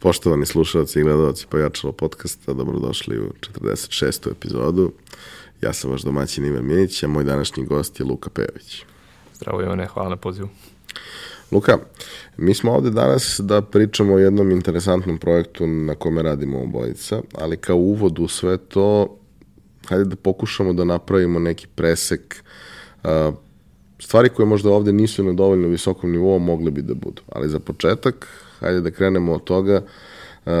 Poštovani slušalci i gledalci Pojačalo podcasta, dobrodošli u 46. epizodu. Ja sam vaš domaćin Ivan Minić, a moj današnji gost je Luka Pejović. Zdravo Ivane, hvala na pozivu. Luka, mi smo ovde danas da pričamo o jednom interesantnom projektu na kome radimo obojica, ali kao uvod u sve to, hajde da pokušamo da napravimo neki presek uh, stvari koje možda ovde nisu na dovoljno visokom nivou, mogle bi da budu. Ali za početak, hajde da krenemo od toga uh,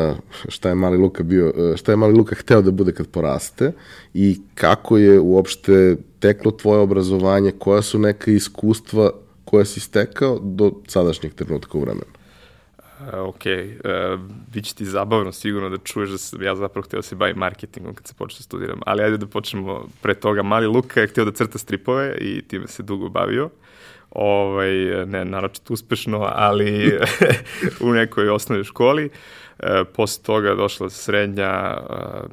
šta je mali Luka bio, uh, šta je mali Luka hteo da bude kad poraste i kako je uopšte teklo tvoje obrazovanje, koja su neka iskustva koja si stekao do sadašnjeg trenutka u vremenu? Uh, ok, uh, bit će ti zabavno sigurno da čuješ da sam ja zapravo hteo da se bavim marketingom kad se počeo da studiram, ali ajde da počnemo pre toga. Mali Luka je hteo da crta stripove i time se dugo bavio. Ovaj, ne, naročito uspešno, ali u nekoj osnovnoj školi. Uh, posle toga došla srednja, uh,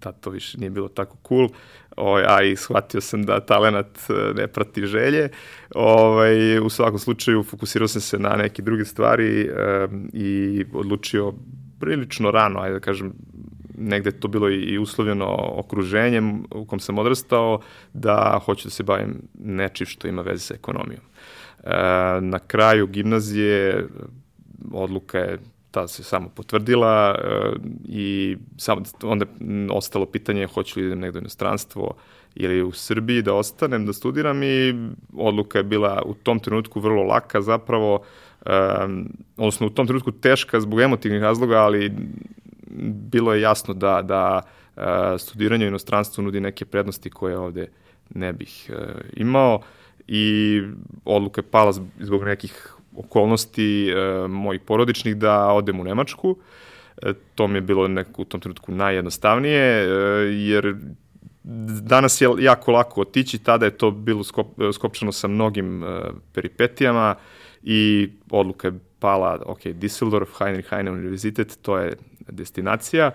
tad to više nije bilo tako cool, ovaj, a i shvatio sam da talenat e, ne prati želje. Ovaj, u svakom slučaju fokusirao sam se na neke druge stvari e, i odlučio prilično rano, ajde da kažem, negde to bilo i uslovljeno okruženjem u kom sam odrastao, da hoću da se bavim nečim što ima veze sa ekonomijom. E, na kraju gimnazije odluka je ta se samo potvrdila e, i samo onda ostalo pitanje hoću li idem negde u inostranstvo ili u Srbiji da ostanem da studiram i odluka je bila u tom trenutku vrlo laka zapravo, um, odnosno u tom trenutku teška zbog emotivnih razloga, ali bilo je jasno da, da uh, studiranje u inostranstvu nudi neke prednosti koje ovde ne bih uh, imao i odluka je pala zbog nekih okolnosti e, mojih porodičnih da odem u Nemačku. E, to mi je bilo neko u tom trenutku najjednostavnije, e, jer danas je jako lako otići, tada je to bilo skop, skopčano sa mnogim e, peripetijama i odluka je pala, ok, Düsseldorf, Heinrich Heine univerzitet, to je destinacija.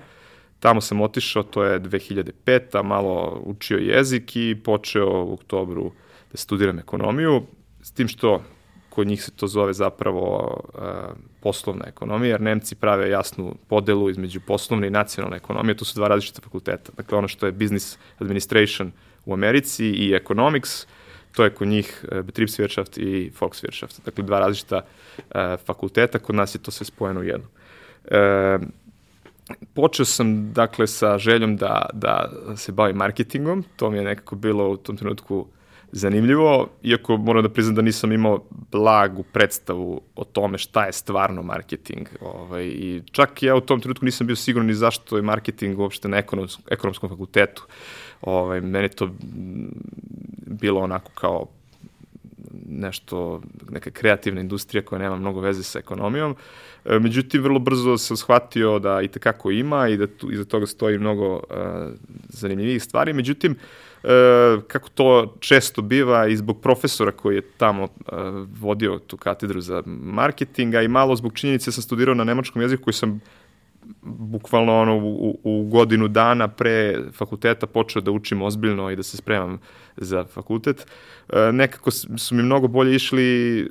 Tamo sam otišao, to je 2005. malo učio jezik i počeo u oktobru da studiram ekonomiju, s tim što kod njih se to zove zapravo uh, poslovna ekonomija, jer Nemci prave jasnu podelu između poslovne i nacionalne ekonomije, to su dva različita fakulteta. Dakle, ono što je business administration u Americi i economics, to je kod njih Betriebswirtschaft i Volkswirtschaft. Dakle, dva različita uh, fakulteta, kod nas je to sve spojeno u jednu. Uh, počeo sam, dakle, sa željom da, da se bavim marketingom, to mi je nekako bilo u tom trenutku zanimljivo, iako moram da priznam da nisam imao blagu predstavu o tome šta je stvarno marketing. Ovaj, I čak ja u tom trenutku nisam bio siguran ni zašto je marketing uopšte na ekonomskom, ekonomskom fakultetu. Ovaj, meni to bilo onako kao nešto, neka kreativna industrija koja nema mnogo veze sa ekonomijom. E, međutim, vrlo brzo sam shvatio da i tekako ima i da tu, iza toga stoji mnogo uh, zanimljivih stvari. Međutim, E, kako to često biva i zbog profesora koji je tamo e, vodio tu katedru za marketinga i malo zbog činjenice sam studirao na nemačkom jeziku koji sam bukvalno ono u, u godinu dana pre fakulteta počeo da učim ozbiljno i da se spremam za fakultet. E, nekako su mi mnogo bolje išli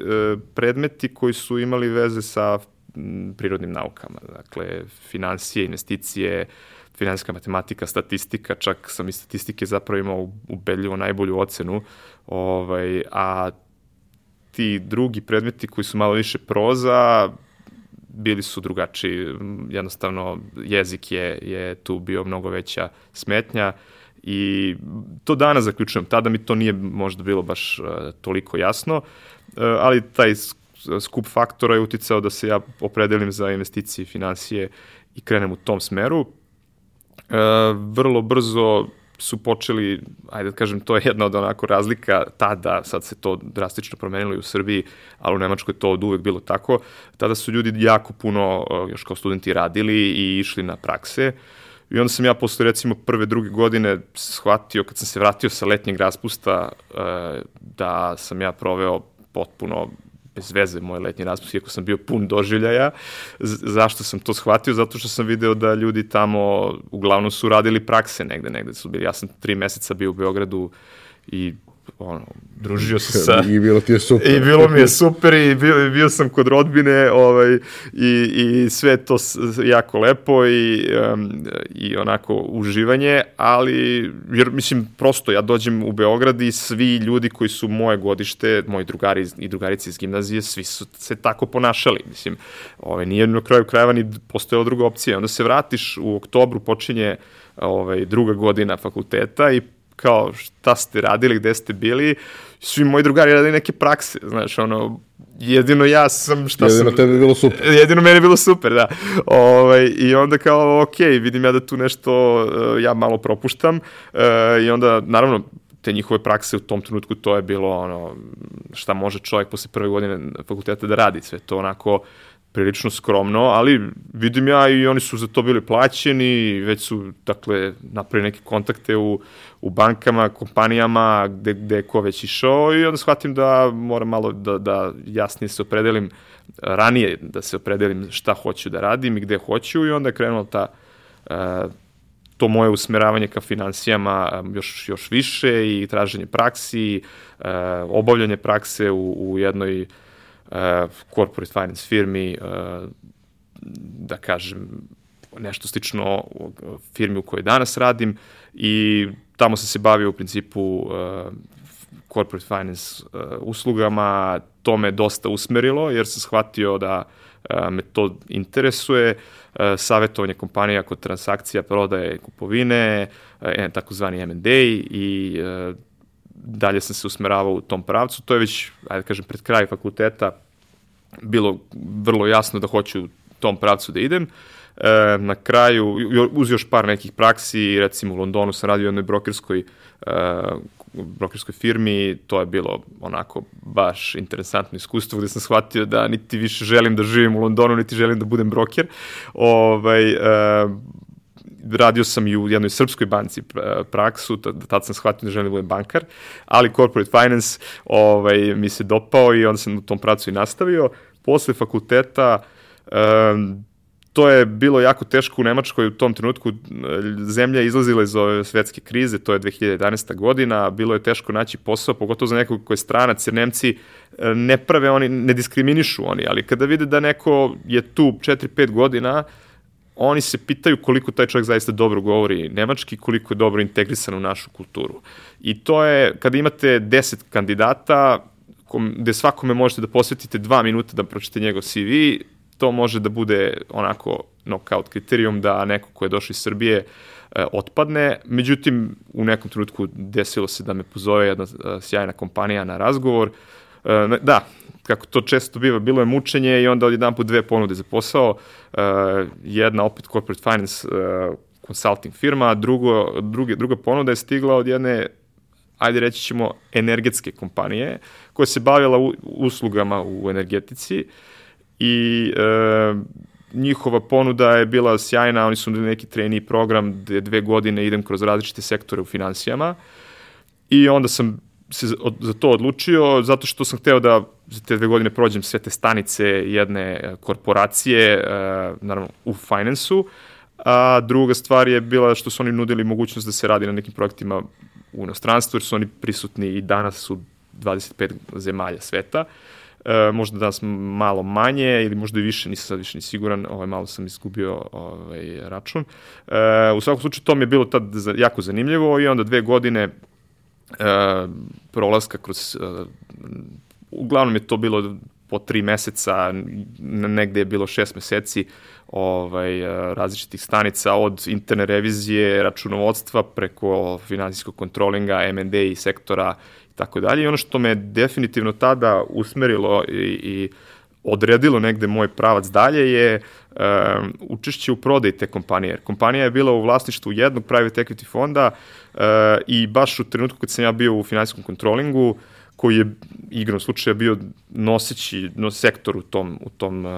predmeti koji su imali veze sa prirodnim naukama, dakle financije, investicije, finansijska matematika, statistika, čak sam i statistike zapravo imao ubedljivo najbolju ocenu, ovaj, a ti drugi predmeti koji su malo više proza, bili su drugačiji, jednostavno jezik je, je tu bio mnogo veća smetnja i to danas zaključujem, tada mi to nije možda bilo baš uh, toliko jasno, uh, ali taj skup faktora je uticao da se ja opredelim za investicije i financije i krenem u tom smeru. E, vrlo brzo su počeli, ajde da kažem, to je jedna od onako razlika tada, sad se to drastično promenilo i u Srbiji, ali u Nemačkoj to od uvek bilo tako, tada su ljudi jako puno, e, još kao studenti, radili i išli na prakse. I onda sam ja posle recimo prve, druge godine shvatio, kad sam se vratio sa letnjeg raspusta, e, da sam ja proveo potpuno bez veze moj letnji raspust, iako sam bio pun doživljaja. Zašto sam to shvatio? Zato što sam video da ljudi tamo uglavnom su radili prakse negde, negde su bili. Ja sam tri meseca bio u Beogradu i ono, družio se sa... I bilo ti je super. I bilo mi je super i bio, bio sam kod rodbine ovaj, i, i sve to jako lepo i, um, i onako uživanje, ali jer mislim prosto ja dođem u Beograd i svi ljudi koji su moje godište, moji drugari i drugarice iz gimnazije, svi su se tako ponašali. Mislim, ovaj, nije na kraju krajeva ni postojala druga opcija. Onda se vratiš u oktobru, počinje ovaj, druga godina fakulteta i kao šta ste radili, gde ste bili, svi moji drugari radili neke prakse, znaš, ono, jedino ja sam, šta jedino sam... Jedino tebi bilo super. Jedino meni bilo super, da. Ovaj, I onda kao, ok, vidim ja da tu nešto uh, ja malo propuštam uh, i onda, naravno, te njihove prakse u tom trenutku to je bilo ono šta može čovjek posle prve godine fakulteta da radi sve to onako prilično skromno, ali vidim ja i oni su za to bili plaćeni, već su, dakle, napravili neke kontakte u, u bankama, kompanijama, gde, gde je ko već išao i onda shvatim da moram malo da, da jasnije se opredelim ranije, da se opredelim šta hoću da radim i gde hoću i onda je krenula ta uh, to moje usmeravanje ka financijama još, još više i traženje praksi, uh, obavljanje prakse u, u jednoj corporate finance firmi, uh, da kažem, nešto slično firmi u kojoj danas radim i tamo sam se bavio u principu uh, corporate finance uh, uslugama, to me dosta usmerilo jer sam shvatio da uh, me to interesuje, uh, savjetovanje kompanija kod transakcija, prodaje, kupovine, uh, takozvani M&A i uh, dalje sam se usmeravao u tom pravcu. To je već, ajde kažem, pred kraj fakulteta bilo vrlo jasno da hoću u tom pravcu da idem. E, na kraju, uz još par nekih praksi, recimo u Londonu sam radio u jednoj brokerskoj, e, brokerskoj firmi, to je bilo onako baš interesantno iskustvo gde sam shvatio da niti više želim da živim u Londonu, niti želim da budem broker. Ovaj, e, radio sam i u jednoj srpskoj banci praksu, tad sam shvatio da želim da budem bankar, ali corporate finance ovaj, mi se dopao i onda sam u tom pracu i nastavio. Posle fakulteta um, to je bilo jako teško u Nemačkoj u tom trenutku. Zemlja je izlazila iz ove svetske krize, to je 2011. godina, bilo je teško naći posao, pogotovo za nekog koji je stranac, jer Nemci e, ne prave oni, ne diskriminišu oni, ali kada vide da neko je tu 4-5 godina, uh, oni se pitaju koliko taj čovjek zaista dobro govori nemački, koliko je dobro integrisan u našu kulturu. I to je, kada imate 10 kandidata, kom, gde svakome možete da posvetite dva minuta da pročite njegov CV, to može da bude onako knockout kriterijum da neko ko je došao iz Srbije e, otpadne. Međutim, u nekom trenutku desilo se da me pozove jedna e, sjajna kompanija na razgovor. E, da, kako to često biva, bilo je mučenje i onda odjedan put dve ponude za posao. Uh, jedna opet corporate finance uh, consulting firma, a drugo, druge, druga ponuda je stigla od jedne ajde reći ćemo, energetske kompanije koja se bavila u, uslugama u energetici i e, njihova ponuda je bila sjajna, oni su neki trainee program gde dve godine idem kroz različite sektore u financijama i onda sam se za to odlučio zato što sam hteo da za te dve godine prođem sve te stanice jedne e, korporacije, e, naravno u finansu, a druga stvar je bila što su oni nudili mogućnost da se radi na nekim projektima u inostranstvu, jer su oni prisutni i danas u 25 zemalja sveta. E, možda danas malo manje ili možda i više, nisam sad više ni siguran, ovaj, malo sam izgubio ovaj, račun. E, u svakom slučaju to mi je bilo tad jako zanimljivo i onda dve godine e, prolaska kroz, e, uglavnom je to bilo po tri meseca, negde je bilo šest meseci ovaj, e, različitih stanica od interne revizije, računovodstva preko finansijskog kontrolinga, M&A i sektora i tako dalje. I ono što me definitivno tada usmerilo i, i odredilo negde moj pravac dalje je um, učešće u prodaji te kompanije. Kompanija je bila u vlasništvu jednog private equity fonda uh, i baš u trenutku kad sam ja bio u finansijskom kontrolingu, koji je igrom slučaja bio noseći no, sektor u tom, u tom uh,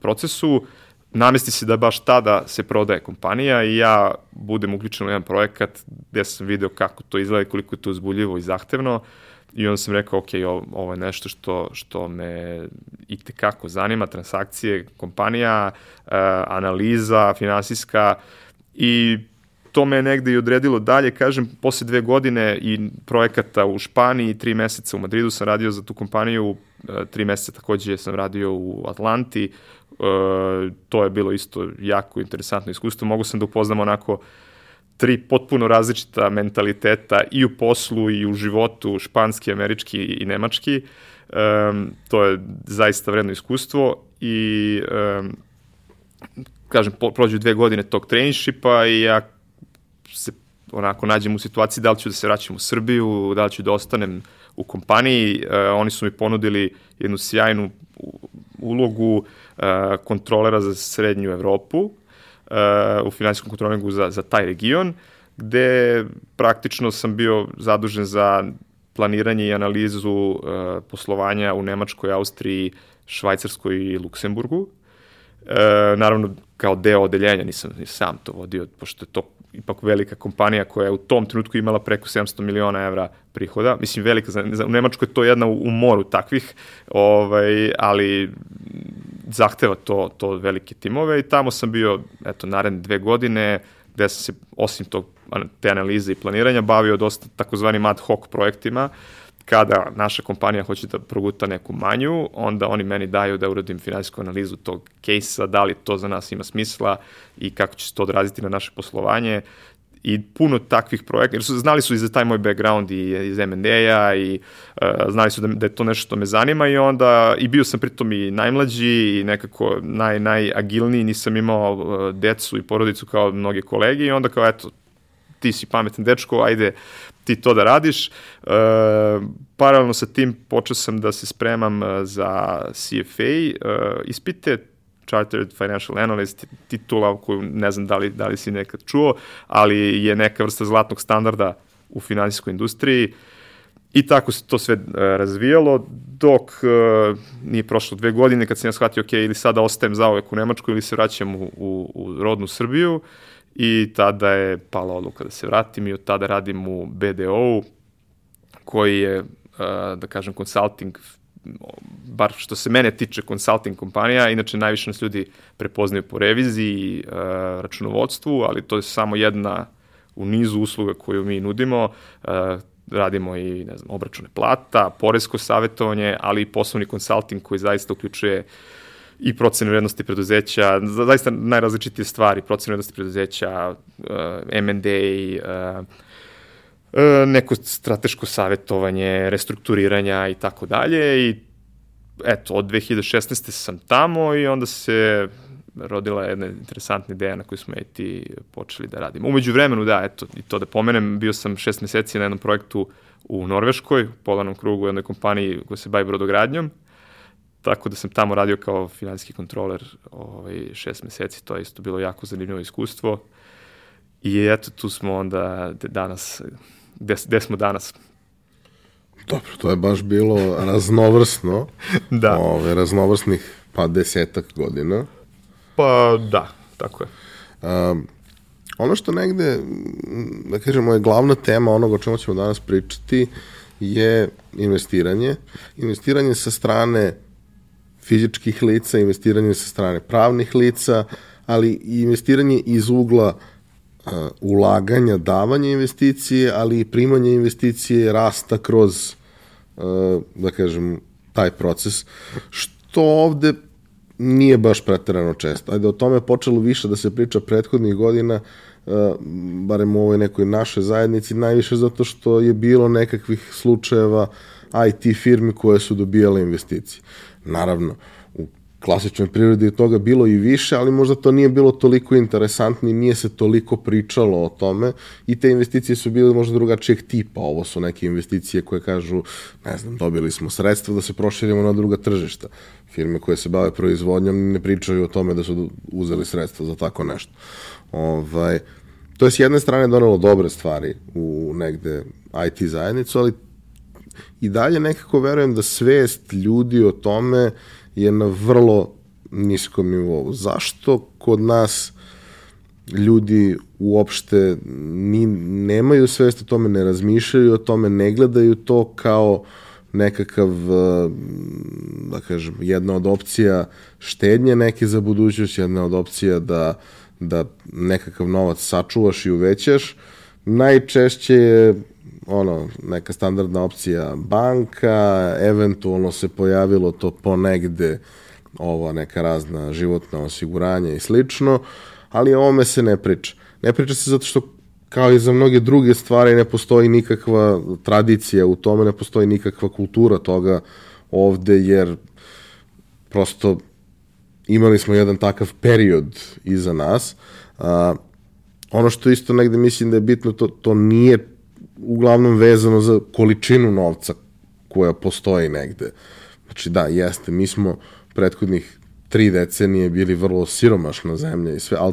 procesu, namesti se da baš tada se prodaje kompanija i ja budem uključen u jedan projekat gde sam video kako to izgleda i koliko je to uzbuljivo i zahtevno. I onda sam rekao, ok, ovo je nešto što, što me i tekako zanima, transakcije, kompanija, uh, analiza finansijska i to me negde i odredilo dalje, kažem, posle dve godine i projekata u Španiji, tri meseca u Madridu sam radio za tu kompaniju, e, tri meseca takođe sam radio u Atlanti, e, to je bilo isto jako interesantno iskustvo, mogu sam da upoznam onako tri potpuno različita mentaliteta i u poslu i u životu, španski, američki i nemački, um, to je zaista vredno iskustvo i kažem, prođu dve godine tog trainshipa i ja onako nađem u situaciji da li ću da se vraćam u Srbiju, da li ću da ostanem u kompaniji. Uh, oni su mi ponudili jednu sjajnu ulogu uh, kontrolera za srednju Evropu uh, u finansijskom kontrolingu za, za taj region, gde praktično sam bio zadužen za planiranje i analizu uh, poslovanja u Nemačkoj, Austriji, Švajcarskoj i Luksemburgu. E, naravno, kao deo odeljenja, nisam, sam to vodio, pošto je to ipak velika kompanija koja je u tom trenutku imala preko 700 miliona evra prihoda. Mislim, velika, u Nemačkoj je to jedna u, u moru takvih, ovaj, ali zahteva to, to velike timove i tamo sam bio, eto, naredne dve godine, gde sam se, osim tog, te analize i planiranja, bavio dosta takozvanim ad hoc projektima, uh, kada naša kompanija hoće da proguta neku manju, onda oni meni daju da uradim finansijsku analizu tog kejsa, da li to za nas ima smisla i kako će se to odraziti na naše poslovanje. I puno takvih projekata, jer su, znali su i za taj moj background i iz M&A-a i uh, znali su da, da je to nešto što me zanima i onda, i bio sam pritom i najmlađi i nekako naj, najagilniji, nisam imao uh, decu i porodicu kao mnoge kolege i onda kao eto, ti si pametan dečko, ajde ti to da radiš. E, paralelno sa tim počeo sam da se spremam e, za CFA e, ispite, Chartered Financial Analyst, titula koju ne znam da li, da li si nekad čuo, ali je neka vrsta zlatnog standarda u finansijskoj industriji. I tako se to sve uh, razvijalo dok uh, nije prošlo dve godine kad sam ja shvatio ok, ili sada ostajem zaovek u Nemačku ili se vraćam u, u, u rodnu Srbiju i tada je pala odluka da se vratim i od tada radim u BDO-u koji je, da kažem, consulting bar što se mene tiče consulting kompanija, inače najviše nas ljudi prepoznaju po reviziji, računovodstvu, ali to je samo jedna u nizu usluga koju mi nudimo, radimo i ne znam, obračune plata, poresko savjetovanje, ali i poslovni konsulting koji zaista uključuje uh, i procene vrednosti preduzeća, zaista najrazličitije stvari, procene vrednosti preduzeća, uh, M&A, uh, uh, neko strateško savjetovanje, restrukturiranja i tako dalje i eto, od 2016. sam tamo i onda se rodila jedna interesantna ideja na koju smo i ti počeli da radimo. Umeđu vremenu, da, eto, i to da pomenem, bio sam šest meseci na jednom projektu u Norveškoj, u polanom krugu u jednoj kompaniji koja se bavi brodogradnjom, Tako da sam tamo radio kao finansijski kontroler ovaj, šest meseci, to je isto bilo jako zanimljivo iskustvo. I eto, tu smo onda danas, gde, gde smo danas. Dobro, to je baš bilo raznovrsno. da. Ove, raznovrsnih pa desetak godina. Pa da, tako je. Um, ono što negde, da kažemo, je glavna tema onoga o čemu ćemo danas pričati je investiranje. Investiranje sa strane fizičkih lica, investiranje sa strane pravnih lica, ali i investiranje iz ugla uh, ulaganja, davanja investicije, ali i primanja investicije, rasta kroz, uh, da kažem, taj proces, što ovde nije baš preterano često. Ajde, o tome je počelo više da se priča prethodnih godina, uh, barem u ovoj nekoj našoj zajednici, najviše zato što je bilo nekakvih slučajeva IT firmi koje su dobijale investicije. Naravno, u klasičnoj prirodi je toga bilo i više, ali možda to nije bilo toliko interesantno i nije se toliko pričalo o tome i te investicije su bile možda drugačijeg tipa. Ovo su neke investicije koje kažu, ne znam, dobili smo sredstva da se proširimo na druga tržišta. Firme koje se bave proizvodnjom ne pričaju o tome da su uzeli sredstva za tako nešto. Ovaj, to je s jedne strane donelo dobre stvari u negde IT zajednicu, ali i dalje nekako verujem da svest ljudi o tome je na vrlo niskom nivou. Zašto kod nas ljudi uopšte ni, nemaju svest o tome, ne razmišljaju o tome, ne gledaju to kao nekakav, da kažem, jedna od opcija štednje neke za budućnost, jedna od opcija da da nekakav novac sačuvaš i uvećaš, najčešće je ono, neka standardna opcija banka, eventualno se pojavilo to ponegde ova neka razna životna osiguranja i slično, ali o ome se ne priča. Ne priča se zato što kao i za mnoge druge stvari ne postoji nikakva tradicija u tome, ne postoji nikakva kultura toga ovde, jer prosto imali smo jedan takav period iza nas. A, ono što isto negde mislim da je bitno, to, to nije uglavnom vezano za količinu novca koja postoji negde. Znači da, jeste, mi smo prethodnih tri decenije bili vrlo siromašna zemlja i sve, ali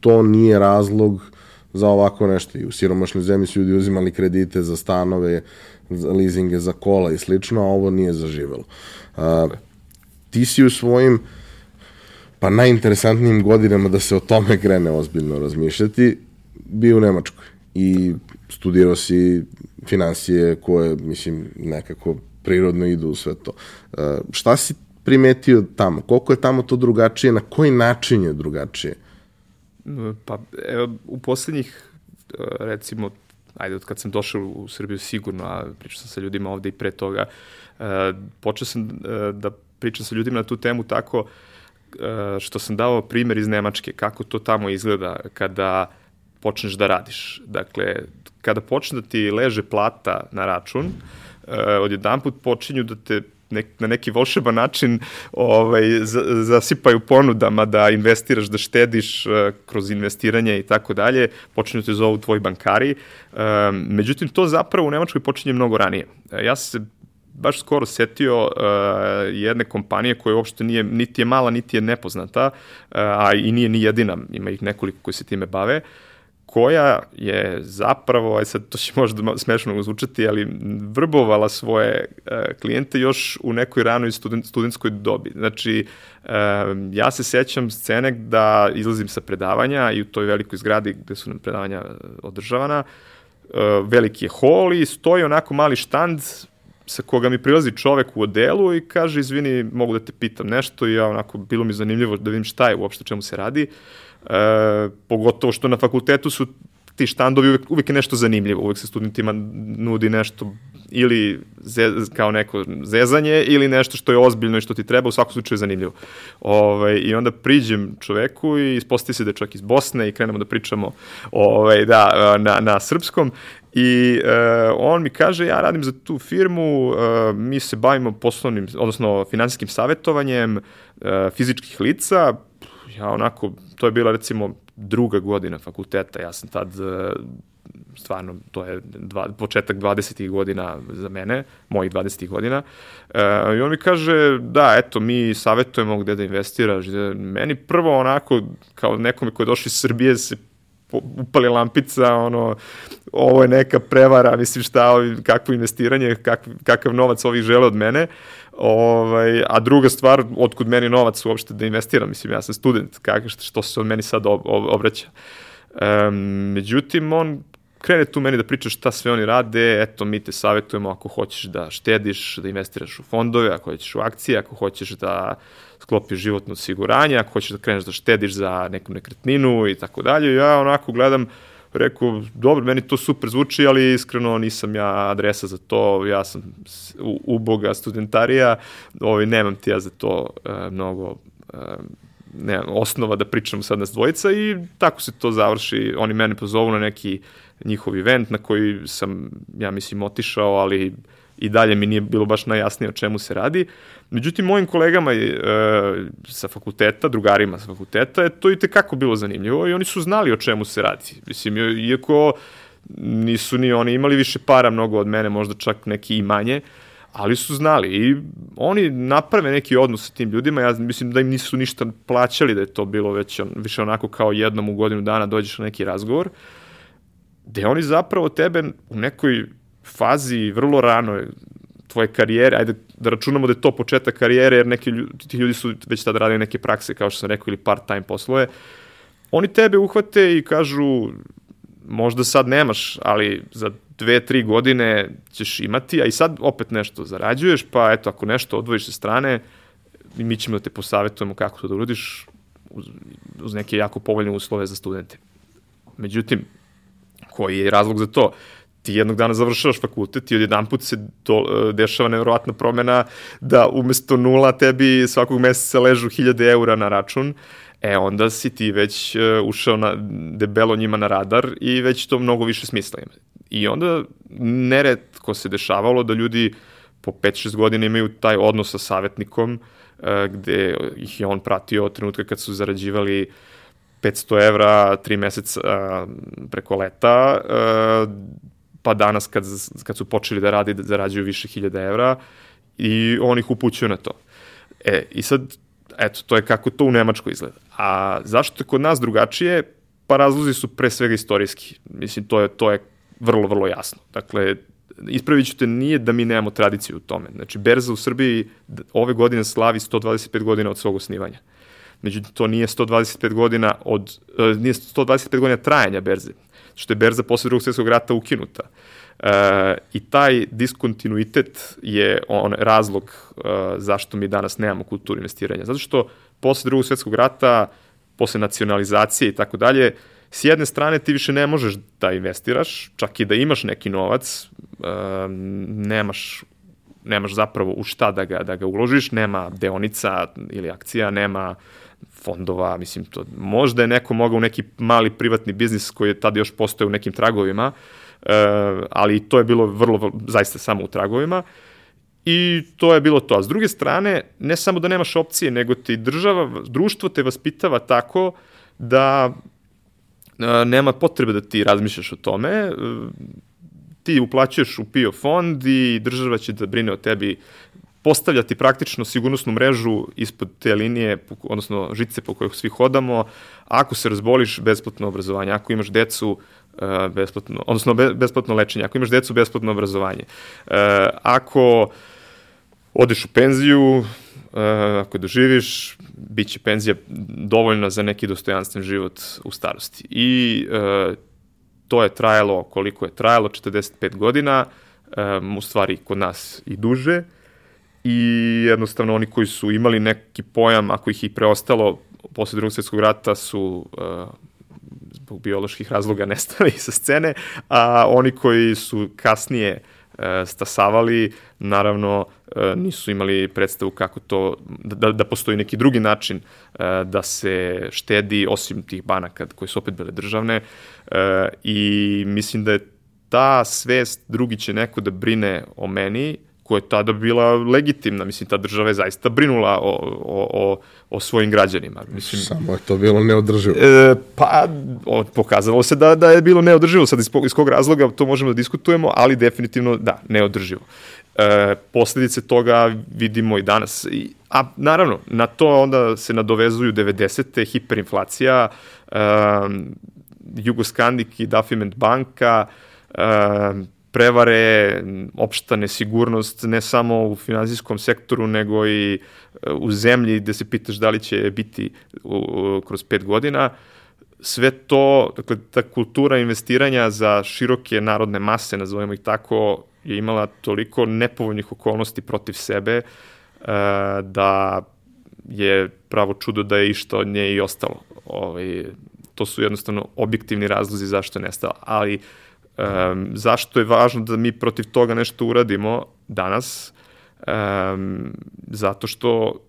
to nije razlog za ovako nešto. I u siromašnoj zemlji su ljudi uzimali kredite za stanove, za leasinge, za kola i slično, a ovo nije zaživelo. A, ti si u svojim pa najinteresantnijim godinama da se o tome krene ozbiljno razmišljati, bio u Nemačkoj i studirao si financije koje, mislim, nekako prirodno idu u sve to. Uh, šta si primetio tamo? Koliko je tamo to drugačije? Na koji način je drugačije? Pa, evo, u poslednjih, e, recimo, ajde, od kad sam došao u Srbiju sigurno, a pričao sam sa ljudima ovde i pre toga, uh, počeo sam da pričam sa ljudima na tu temu tako što sam dao primer iz Nemačke, kako to tamo izgleda kada počneš da radiš. Dakle, kada počne da ti leže plata na račun, odjedan put počinju da te nek, na neki volšeban način ovaj, zasipaju ponudama da investiraš, da štediš uh, kroz investiranje i tako dalje, počinju te zovu tvoji bankari. Um, međutim, to zapravo u Nemačkoj počinje mnogo ranije. Ja se baš skoro setio uh, jedne kompanije koja uopšte nije, niti je mala, niti je nepoznata, uh, a i nije ni jedina, ima ih nekoliko koji se time bave, uh, koja je zapravo, aj sad to će možda smešno zvučati, ali vrbovala svoje e, klijente još u nekoj ranoj student, studentskoj dobi. Znači, e, ja se sećam scene da izlazim sa predavanja i u toj velikoj zgradi gde su nam predavanja e, održavana, e, veliki je hol i stoji onako mali štand sa koga mi prilazi čovek u odelu i kaže, izvini, mogu da te pitam nešto i ja onako, bilo mi zanimljivo da vidim šta je uopšte čemu se radi. E, pogotovo što na fakultetu su ti štandovi uvek, uvek je nešto zanimljivo, uvek se studentima nudi nešto ili ze, kao neko zezanje ili nešto što je ozbiljno i što ti treba, u svakom slučaju je zanimljivo. Ovaj, I onda priđem čoveku i ispostavi se da je čovjek iz Bosne i krenemo da pričamo ovaj, da, na, na srpskom I uh, on mi kaže, ja radim za tu firmu, uh, mi se bavimo poslovnim, odnosno finansijskim savetovanjem uh, fizičkih lica, ja onako, to je bila recimo druga godina fakulteta, ja sam tad stvarno, to je dva, početak 20. godina za mene, mojih 20. godina. E, I on mi kaže, da, eto, mi savjetujemo gde da investiraš. Meni prvo onako, kao nekome ko je došao iz Srbije, se upali lampica, ono, ovo je neka prevara, mislim šta, kakvo investiranje, kak, kakav novac ovih žele od mene. Ovaj, a druga stvar, otkud meni novac uopšte da investiram, mislim, ja sam student, kak, što se on meni sad ob, ob, obraća. Um, međutim, on krene tu meni da priča šta sve oni rade, eto mi te savjetujemo ako hoćeš da štediš, da investiraš u fondove, ako hoćeš u akcije, ako hoćeš da sklopiš životno osiguranje, ako hoćeš da kreneš da štediš za neku nekretninu i tako dalje. Ja onako gledam, rekao, dobro, meni to super zvuči, ali iskreno nisam ja adresa za to, ja sam uboga studentarija, ovaj, nemam ti ja za to uh, mnogo uh, ne, osnova da pričamo sad nas dvojica i tako se to završi. Oni mene pozovu na neki njihov event na koji sam, ja mislim, otišao, ali i dalje mi nije bilo baš najjasnije o čemu se radi. Međutim, mojim kolegama e, sa fakulteta, drugarima sa fakulteta, je to i tekako bilo zanimljivo i oni su znali o čemu se radi. Mislim, iako nisu ni oni imali više para mnogo od mene, možda čak neki i manje, ali su znali i oni naprave neki odnos sa tim ljudima, ja mislim da im nisu ništa plaćali, da je to bilo već on, više onako kao jednom u godinu dana dođeš na neki razgovor, gde oni zapravo tebe u nekoj fazi vrlo rano tvoje karijere, ajde da računamo da je to početak karijere, jer neki ljudi, ti ljudi su već tada radili neke prakse, kao što sam rekao, ili part-time poslove, oni tebe uhvate i kažu, možda sad nemaš, ali za dve, tri godine ćeš imati, a i sad opet nešto zarađuješ, pa eto, ako nešto odvojiš sa strane, mi ćemo da te posavetujemo kako to da urodiš, uz, uz neke jako povoljne uslove za studente. Međutim, koji je razlog za to? Ti jednog dana završavaš fakultet i odjedan put se do, e, dešava nevjerovatna promena da umesto nula tebi svakog meseca ležu hiljade eura na račun, e onda si ti već uh, ušao na, debelo njima na radar i već to mnogo više smisla ima. I onda neretko se dešavalo da ljudi po 5-6 godina imaju taj odnos sa savjetnikom uh, gde ih je on pratio od trenutka kad su zarađivali 500 evra, 3 meseca preko leta, pa danas kad, kad su počeli da radi, da zarađuju više hiljada evra i on ih upućuje na to. E, i sad, eto, to je kako to u Nemačkoj izgleda. A zašto je kod nas drugačije? Pa razlozi su pre svega istorijski. Mislim, to je, to je vrlo, vrlo jasno. Dakle, ispravit ću te, nije da mi nemamo tradiciju u tome. Znači, Berza u Srbiji ove godine slavi 125 godina od svog osnivanja. Međutim, to nije 125 godina od, uh, nije 125 godina trajanja Berze što je berza posle drugog svjetskog rata ukinuta. E, I taj diskontinuitet je on razlog e, zašto mi danas nemamo kulturu investiranja. Zato što posle drugog svjetskog rata, posle nacionalizacije i tako dalje, s jedne strane ti više ne možeš da investiraš, čak i da imaš neki novac, e, nemaš nemaš zapravo u šta da ga, da ga uložiš, nema deonica ili akcija, nema fondova, mislim, to, možda je neko mogao u neki mali privatni biznis koji je tada još postoje u nekim tragovima, e, ali to je bilo vrlo, vrlo, zaista samo u tragovima, I to je bilo to. A s druge strane, ne samo da nemaš opcije, nego ti država, društvo te vaspitava tako da e, nema potrebe da ti razmišljaš o tome. E, ti uplaćuješ u PIO fond i država će da brine o tebi postavljati praktično sigurnosnu mrežu ispod te linije, odnosno žice po kojoj svi hodamo, ako se razboliš, besplatno obrazovanje, ako imaš decu, e, besplatno, odnosno besplatno lečenje, ako imaš decu, besplatno obrazovanje. E, ako odeš u penziju, e, ako doživiš, bit će penzija dovoljna za neki dostojanstven život u starosti. I to je trajalo koliko je trajalo, 45 godina, u stvari kod nas i duže, i jednostavno oni koji su imali neki pojam, ako ih i preostalo posle drugog svjetskog rata su uh, zbog bioloških razloga nestali sa scene, a oni koji su kasnije uh, stasavali, naravno uh, nisu imali predstavu kako to, da, da postoji neki drugi način uh, da se štedi, osim tih banaka koje su opet bile državne, uh, i mislim da je ta svest, drugi će neko da brine o meni, koja je tada bila legitimna. Mislim, ta država je zaista brinula o, o, o, o svojim građanima. Mislim, Samo je to bilo neodrživo. E, pa, o, pokazalo se da, da je bilo neodrživo. Sad iz, iz kog razloga to možemo da diskutujemo, ali definitivno da, neodrživo. E, posledice toga vidimo i danas. I, a naravno, na to onda se nadovezuju 90. hiperinflacija, e, Jugoskandik i Dafiment banka, e, prevare, opšta nesigurnost, ne samo u finansijskom sektoru, nego i e, u zemlji gde se pitaš da li će biti kroz pet godina. Sve to, dakle, ta kultura investiranja za široke narodne mase, nazovemo ih tako, je imala toliko nepovoljnih okolnosti protiv sebe e, da je pravo čudo da je išta od nje i ostalo. Ovaj, to su jednostavno objektivni razlozi zašto je nestala. Ali uh, Um, zašto je važno da mi protiv toga nešto uradimo danas? Um, zato što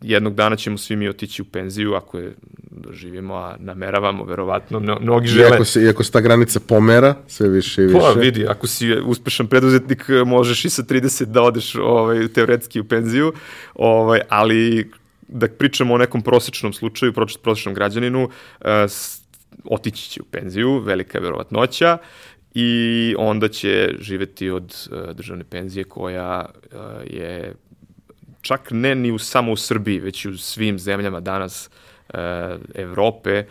jednog dana ćemo svi mi otići u penziju ako je doživimo, a nameravamo verovatno, no, mnogi žele... Iako se, iako se ta granica pomera, sve više i pa, više. Pa vidi, ako si uspešan preduzetnik, možeš i sa 30 da odeš ovaj, teoretski u penziju, ovaj, ali da pričamo o nekom prosečnom slučaju, prosečnom građaninu, uh, otići će u penziju, velika je verovatnoća, i onda će živeti od uh, državne penzije koja uh, je čak ne ni u, samo u Srbiji, već i u svim zemljama danas uh, Evrope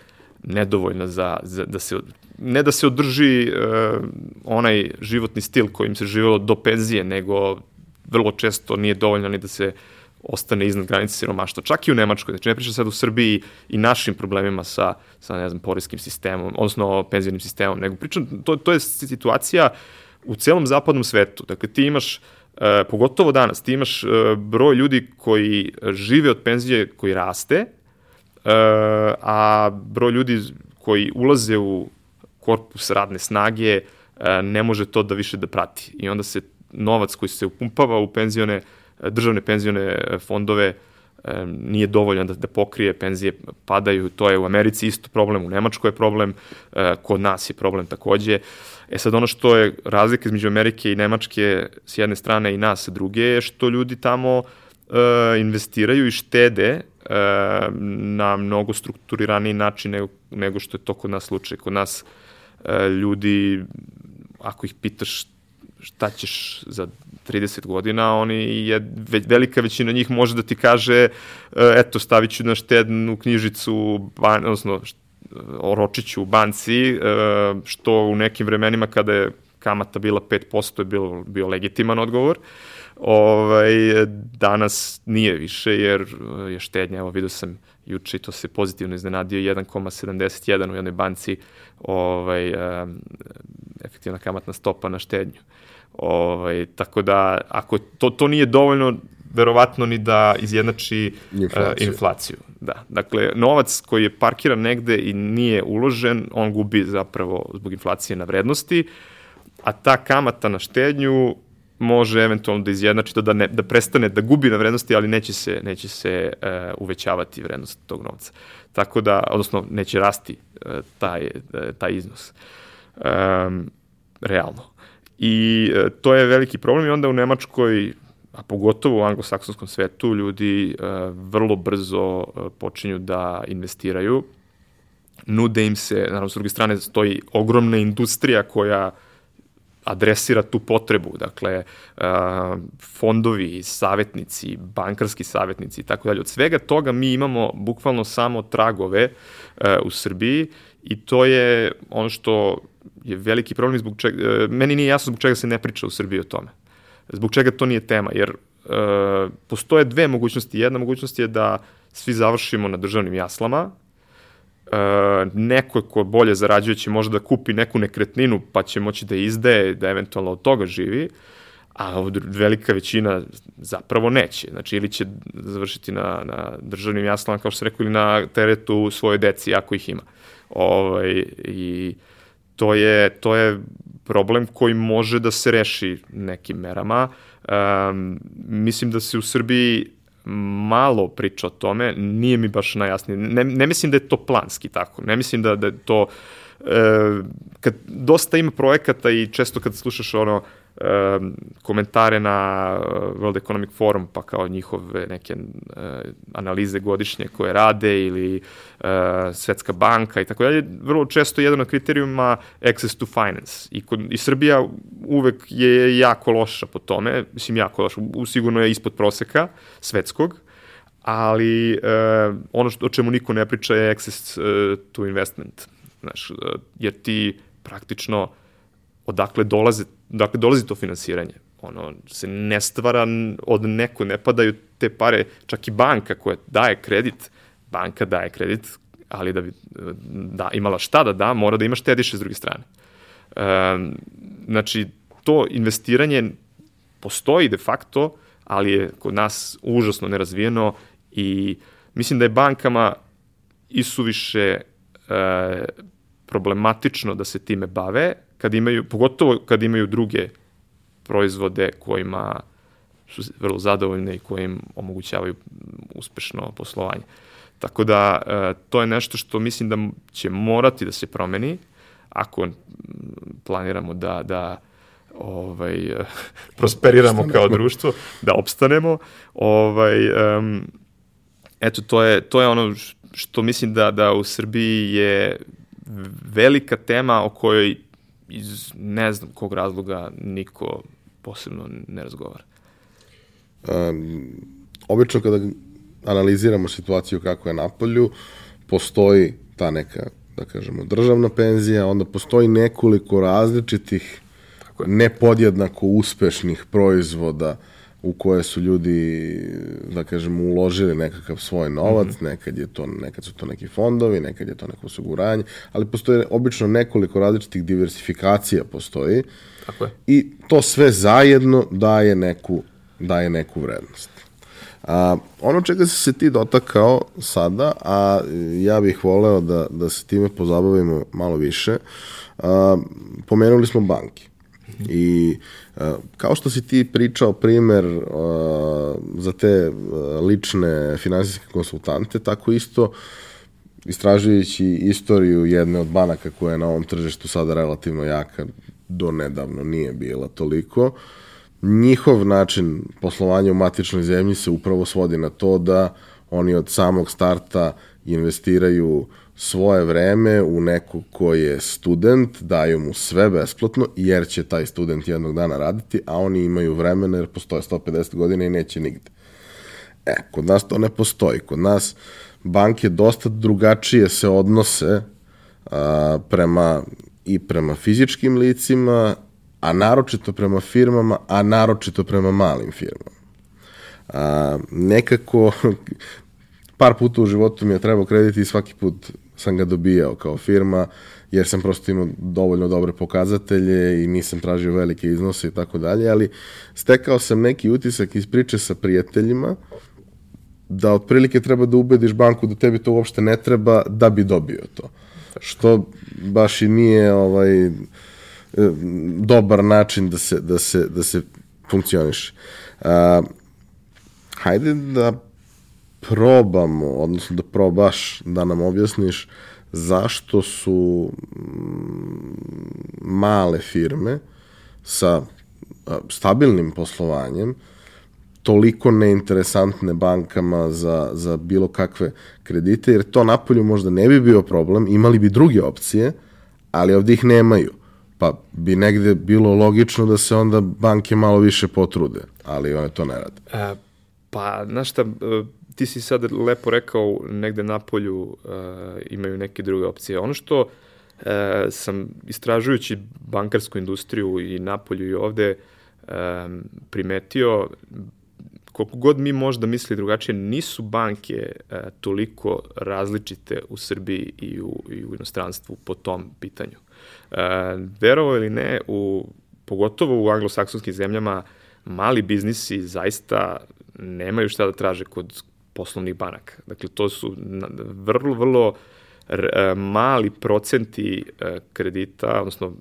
nedovoljna za, za da se ne da se održi uh, onaj životni stil kojim se živelo do penzije, nego vrlo često nije dovoljno ni da se uh, ostane iznad granice siromaštva. Čak i u Nemačkoj, znači ne pričam sad u Srbiji i našim problemima sa, sa ne znam, poreskim sistemom, odnosno penzijnim sistemom, nego pričam, to, to je situacija u celom zapadnom svetu. Dakle, ti imaš, e, pogotovo danas, ti imaš e, broj ljudi koji žive od penzije koji raste, a broj ljudi koji ulaze u korpus radne snage ne može to da više da prati. I onda se novac koji se upumpava u penzione, državne penzione fondove nije dovoljan da, da pokrije, penzije padaju, to je u Americi isto problem, u Nemačkoj je problem, kod nas je problem takođe. E sad ono što je razlika između Amerike i Nemačke s jedne strane i nas sa druge je što ljudi tamo investiraju i štede na mnogo strukturiraniji način nego što je to kod nas slučaj. Kod nas ljudi, ako ih pitaš šta ćeš za 30 godina, oni je, velika većina njih može da ti kaže, e, eto, stavit ću na štednu knjižicu, ban, odnosno, oročiću u banci, e, što u nekim vremenima kada je kamata bila 5% je bilo, bio legitiman odgovor. Ovaj, danas nije više, jer je štednja, evo vidio sam juče i to se pozitivno iznenadio, 1,71 u jednoj banci, ovaj, efektivna kamatna stopa na štednju. Ovaj, tako da, ako to, to nije dovoljno, verovatno ni da izjednači inflaciju. Uh, inflaciju. Da. Dakle, novac koji je parkiran negde i nije uložen, on gubi zapravo zbog inflacije na vrednosti, a ta kamata na štednju može eventualno da izjednači to da, ne, da prestane da gubi na vrednosti, ali neće se, neće se uh, uvećavati vrednost tog novca. Tako da, odnosno, neće rasti uh, taj, uh, taj iznos. Um, realno. I e, to je veliki problem i onda u Nemačkoj, a pogotovo u anglosaksonskom svetu, ljudi e, vrlo brzo e, počinju da investiraju. Nude im se, naravno, s druge strane, stoji ogromna industrija koja adresira tu potrebu, dakle, fondovi, savjetnici, bankarski savjetnici i tako dalje. Od svega toga mi imamo bukvalno samo tragove u Srbiji i to je ono što je veliki problem zbog čega, e, meni nije jasno zbog čega se ne priča u Srbiji o tome. Zbog čega to nije tema, jer uh, postoje dve mogućnosti. Jedna mogućnost je da svi završimo na državnim jaslama, uh, neko ko bolje zarađuje će možda da kupi neku nekretninu pa će moći da izdaje, da eventualno od toga živi, a velika većina zapravo neće. Znači, ili će završiti na, na državnim jaslama, kao što se rekao, ili na teretu svoje deci, ako ih ima. Ovaj, I to je, to je problem koji može da se reši nekim merama. Um, mislim da se u Srbiji malo priča o tome, nije mi baš najjasnije. Ne, ne mislim da je to planski tako, ne mislim da, da je to... E, kad dosta ima projekata i često kad slušaš ono, komentare na uh, World Economic Forum, pa kao njihove neke uh, analize godišnje koje rade ili uh, Svetska banka i tako dalje, vrlo često jedan od kriterijuma access to finance. I, kod, I Srbija uvek je jako loša po tome, mislim jako loša, sigurno je ispod proseka svetskog, ali ono što, o čemu niko ne priča je access to investment. Znaš, jer ti praktično odakle dolaze dakle, dolazi to finansiranje. Ono, se ne stvara od neko, ne padaju te pare, čak i banka koja daje kredit, banka daje kredit, ali da bi da, imala šta da da, mora da ima štediše s druge strane. E, znači, to investiranje postoji de facto, ali je kod nas užasno nerazvijeno i mislim da je bankama isuviše e, problematično da se time bave, kad imaju, pogotovo kad imaju druge proizvode kojima su vrlo zadovoljne i koje im omogućavaju uspešno poslovanje. Tako da, e, to je nešto što mislim da će morati da se promeni ako planiramo da, da ovaj, prosperiramo opstanemo. kao društvo, da opstanemo. Ovaj, um, eto, to je, to je ono što mislim da, da u Srbiji je velika tema o kojoj iz ne znam kog razloga niko posebno ne razgovara. Um, obično kada analiziramo situaciju kako je na polju, postoji ta neka, da kažemo, državna penzija, onda postoji nekoliko različitih nepodjednako uspešnih proizvoda uh, u koje su ljudi, da kažem, uložili nekakav svoj novac, mm -hmm. nekad, je to, nekad su to neki fondovi, nekad je to neko osiguranje, ali postoje obično nekoliko različitih diversifikacija postoji Tako je. i to sve zajedno daje neku, daje neku vrednost. A, ono čega si se ti dotakao sada, a ja bih voleo da, da se time pozabavimo malo više, a, pomenuli smo banke. I a, kao što si ti pričao primer a, za te a, lične finansijske konsultante, tako isto istražujući istoriju jedne od banaka koja je na ovom tržištu sada relativno jaka, do nedavno nije bila toliko, njihov način poslovanja u matičnoj zemlji se upravo svodi na to da oni od samog starta investiraju svoje vreme u nekog ko je student, daju mu sve besplatno, jer će taj student jednog dana raditi, a oni imaju vremena jer postoje 150 godina i neće nigde. E, kod nas to ne postoji. Kod nas banke dosta drugačije se odnose a, prema i prema fizičkim licima, a naročito prema firmama, a naročito prema malim firmama. A, nekako, par puta u životu mi je trebao kredit i svaki put sam ga dobijao kao firma, jer sam prosto imao dovoljno dobre pokazatelje i nisam tražio velike iznose i tako dalje, ali stekao sam neki utisak iz priče sa prijateljima, da otprilike treba da ubediš banku da tebi to uopšte ne treba da bi dobio to. Što baš i nije ovaj dobar način da se, da se, da se funkcioniše. A, hajde da probamo, odnosno da probaš da nam objasniš zašto su mm, male firme sa stabilnim poslovanjem toliko neinteresantne bankama za, za bilo kakve kredite, jer to napolju možda ne bi bio problem, imali bi druge opcije, ali ovde ih nemaju. Pa bi negde bilo logično da se onda banke malo više potrude, ali one to ne rade. E, pa, znaš šta, e, ti si sad lepo rekao, negde napolju e, imaju neke druge opcije. Ono što e, sam istražujući bankarsku industriju i napolju i ovde e, primetio, koliko god mi možda misli drugačije, nisu banke e, toliko različite u Srbiji i u, i u inostranstvu po tom pitanju. E, verovo ili ne, u, pogotovo u anglosaksonskim zemljama, mali biznisi zaista nemaju šta da traže kod poslovnih banaka. Dakle, to su vrlo, vrlo e, mali procenti e, kredita, odnosno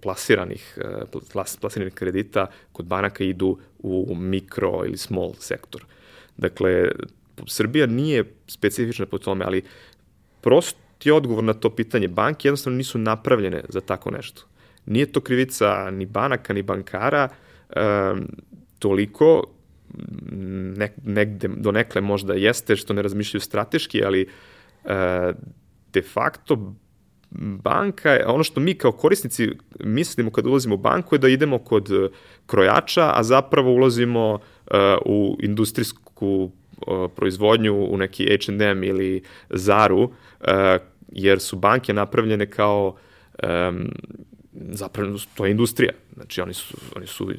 plasiranih, e, plasiranih kredita kod banaka idu u mikro ili small sektor. Dakle, Srbija nije specifična po tome, ali prost je odgovor na to pitanje. Banke jednostavno nisu napravljene za tako nešto. Nije to krivica ni banaka, ni bankara, toliko, ne, negde, do nekle možda jeste što ne razmišljaju strateški, ali uh, de facto banka ono što mi kao korisnici mislimo kad ulazimo u banku je da idemo kod krojača, a zapravo ulazimo uh, u industrijsku uh, proizvodnju, u neki H&M ili Zaru, uh, jer su banke napravljene kao um, zapravo to je industrija. Znači oni su oni su uh,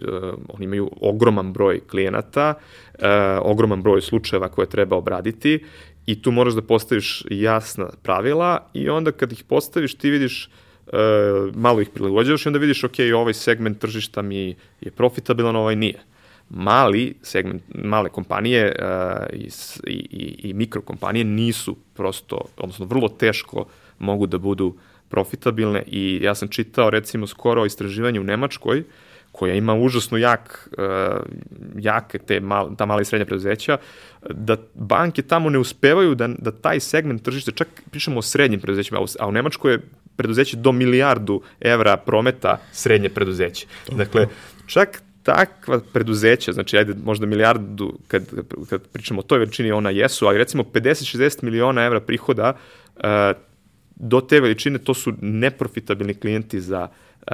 oni imaju ogroman broj klijenata, uh, ogroman broj slučajeva koje treba obraditi i tu moraš da postaviš jasna pravila i onda kad ih postaviš ti vidiš uh, malo ih prilagođavaš i onda vidiš ok, ovaj segment tržišta mi je profitabilan, ovaj nije. Mali segment, male kompanije uh, i, i, i mikrokompanije nisu prosto, odnosno vrlo teško mogu da budu profitabilne i ja sam čitao recimo skoro o istraživanju u Nemačkoj koja ima užasno jak, uh, jake te mal, ta mala i srednja preduzeća, da banke tamo ne uspevaju da, da taj segment tržišta, čak pričamo o srednjim preduzećima, a u Nemačkoj je preduzeće do milijardu evra prometa srednje preduzeće. Dakle, čak takva preduzeća, znači ajde možda milijardu, kad, kad pričamo o toj veličini ona jesu, ali recimo 50-60 miliona evra prihoda uh, do te veličine to su neprofitabilni klijenti za, uh,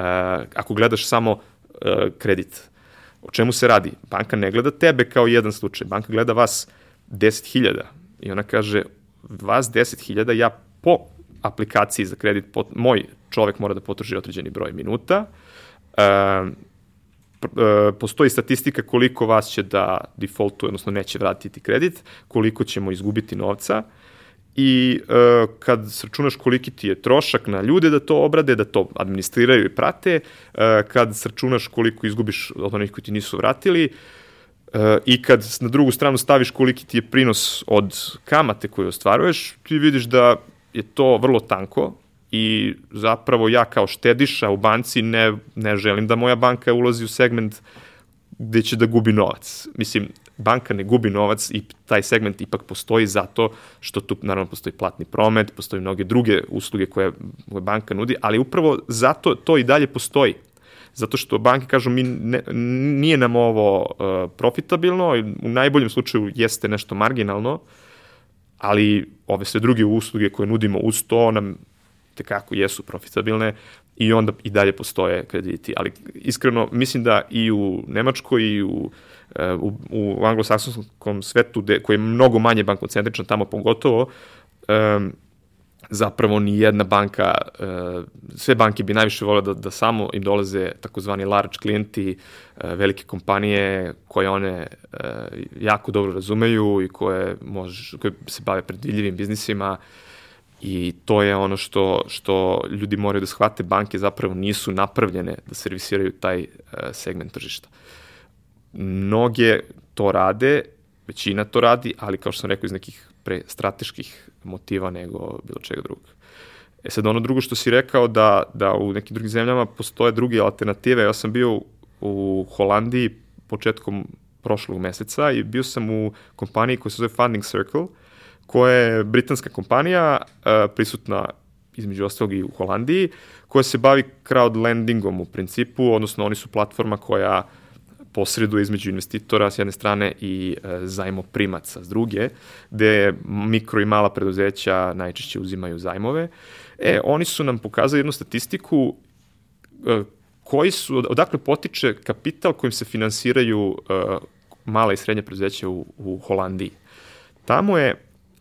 ako gledaš samo uh, kredit. O čemu se radi? Banka ne gleda tebe kao jedan slučaj, banka gleda vas 10.000 i ona kaže vas 10.000 ja po aplikaciji za kredit, po, moj čovek mora da potroši određeni broj minuta, uh, postoji statistika koliko vas će da defaultuje, odnosno neće vratiti kredit, koliko ćemo izgubiti novca i uh, kad sračunaš koliki ti je trošak na ljude da to obrade, da to administriraju i prate, uh, kad sračunaš koliko izgubiš od onih koji ti nisu vratili, E, I kad na drugu stranu staviš koliki ti je prinos od kamate koju ostvaruješ, ti vidiš da je to vrlo tanko i zapravo ja kao štediša u banci ne, ne želim da moja banka ulazi u segment gde će da gubi novac. Mislim, banka ne gubi novac i taj segment ipak postoji zato što tu naravno postoji platni promet, postoji mnoge druge usluge koje, banka nudi, ali upravo zato to i dalje postoji. Zato što banke kažu mi ne, nije nam ovo uh, profitabilno, u najboljem slučaju jeste nešto marginalno, ali ove sve druge usluge koje nudimo uz to nam tekako jesu profitabilne i onda i dalje postoje krediti. Ali iskreno mislim da i u Nemačkoj i u, e, u, u anglosaksonskom svetu de, koji je mnogo manje bankocentričan tamo pogotovo, um, zapravo ni jedna banka, uh, sve banke bi najviše vole da, da samo im dolaze takozvani large klijenti, uh, velike kompanije koje one uh, jako dobro razumeju i koje, može, koje se bave predvidljivim biznisima, uh, I to je ono što, što ljudi moraju da shvate, banke zapravo nisu napravljene da servisiraju taj uh, segment tržišta. Mnoge to rade, većina to radi, ali kao što sam rekao iz nekih pre strateških motiva nego bilo čega drugog. E sad ono drugo što si rekao da, da u nekim drugim zemljama postoje druge alternative. Ja sam bio u Holandiji početkom prošlog meseca i bio sam u kompaniji koja se zove Funding Circle, koja je britanska kompanija, uh, prisutna između ostalog i u Holandiji, koja se bavi crowd lendingom u principu, odnosno oni su platforma koja posreduje između investitora s jedne strane i e, zajmoprimaca s druge, gde mikro i mala preduzeća najčešće uzimaju zajmove. E, oni su nam pokazali jednu statistiku e, koji su, odakle potiče kapital kojim se finansiraju e, mala i srednja preduzeća u, u Holandiji. Tamo je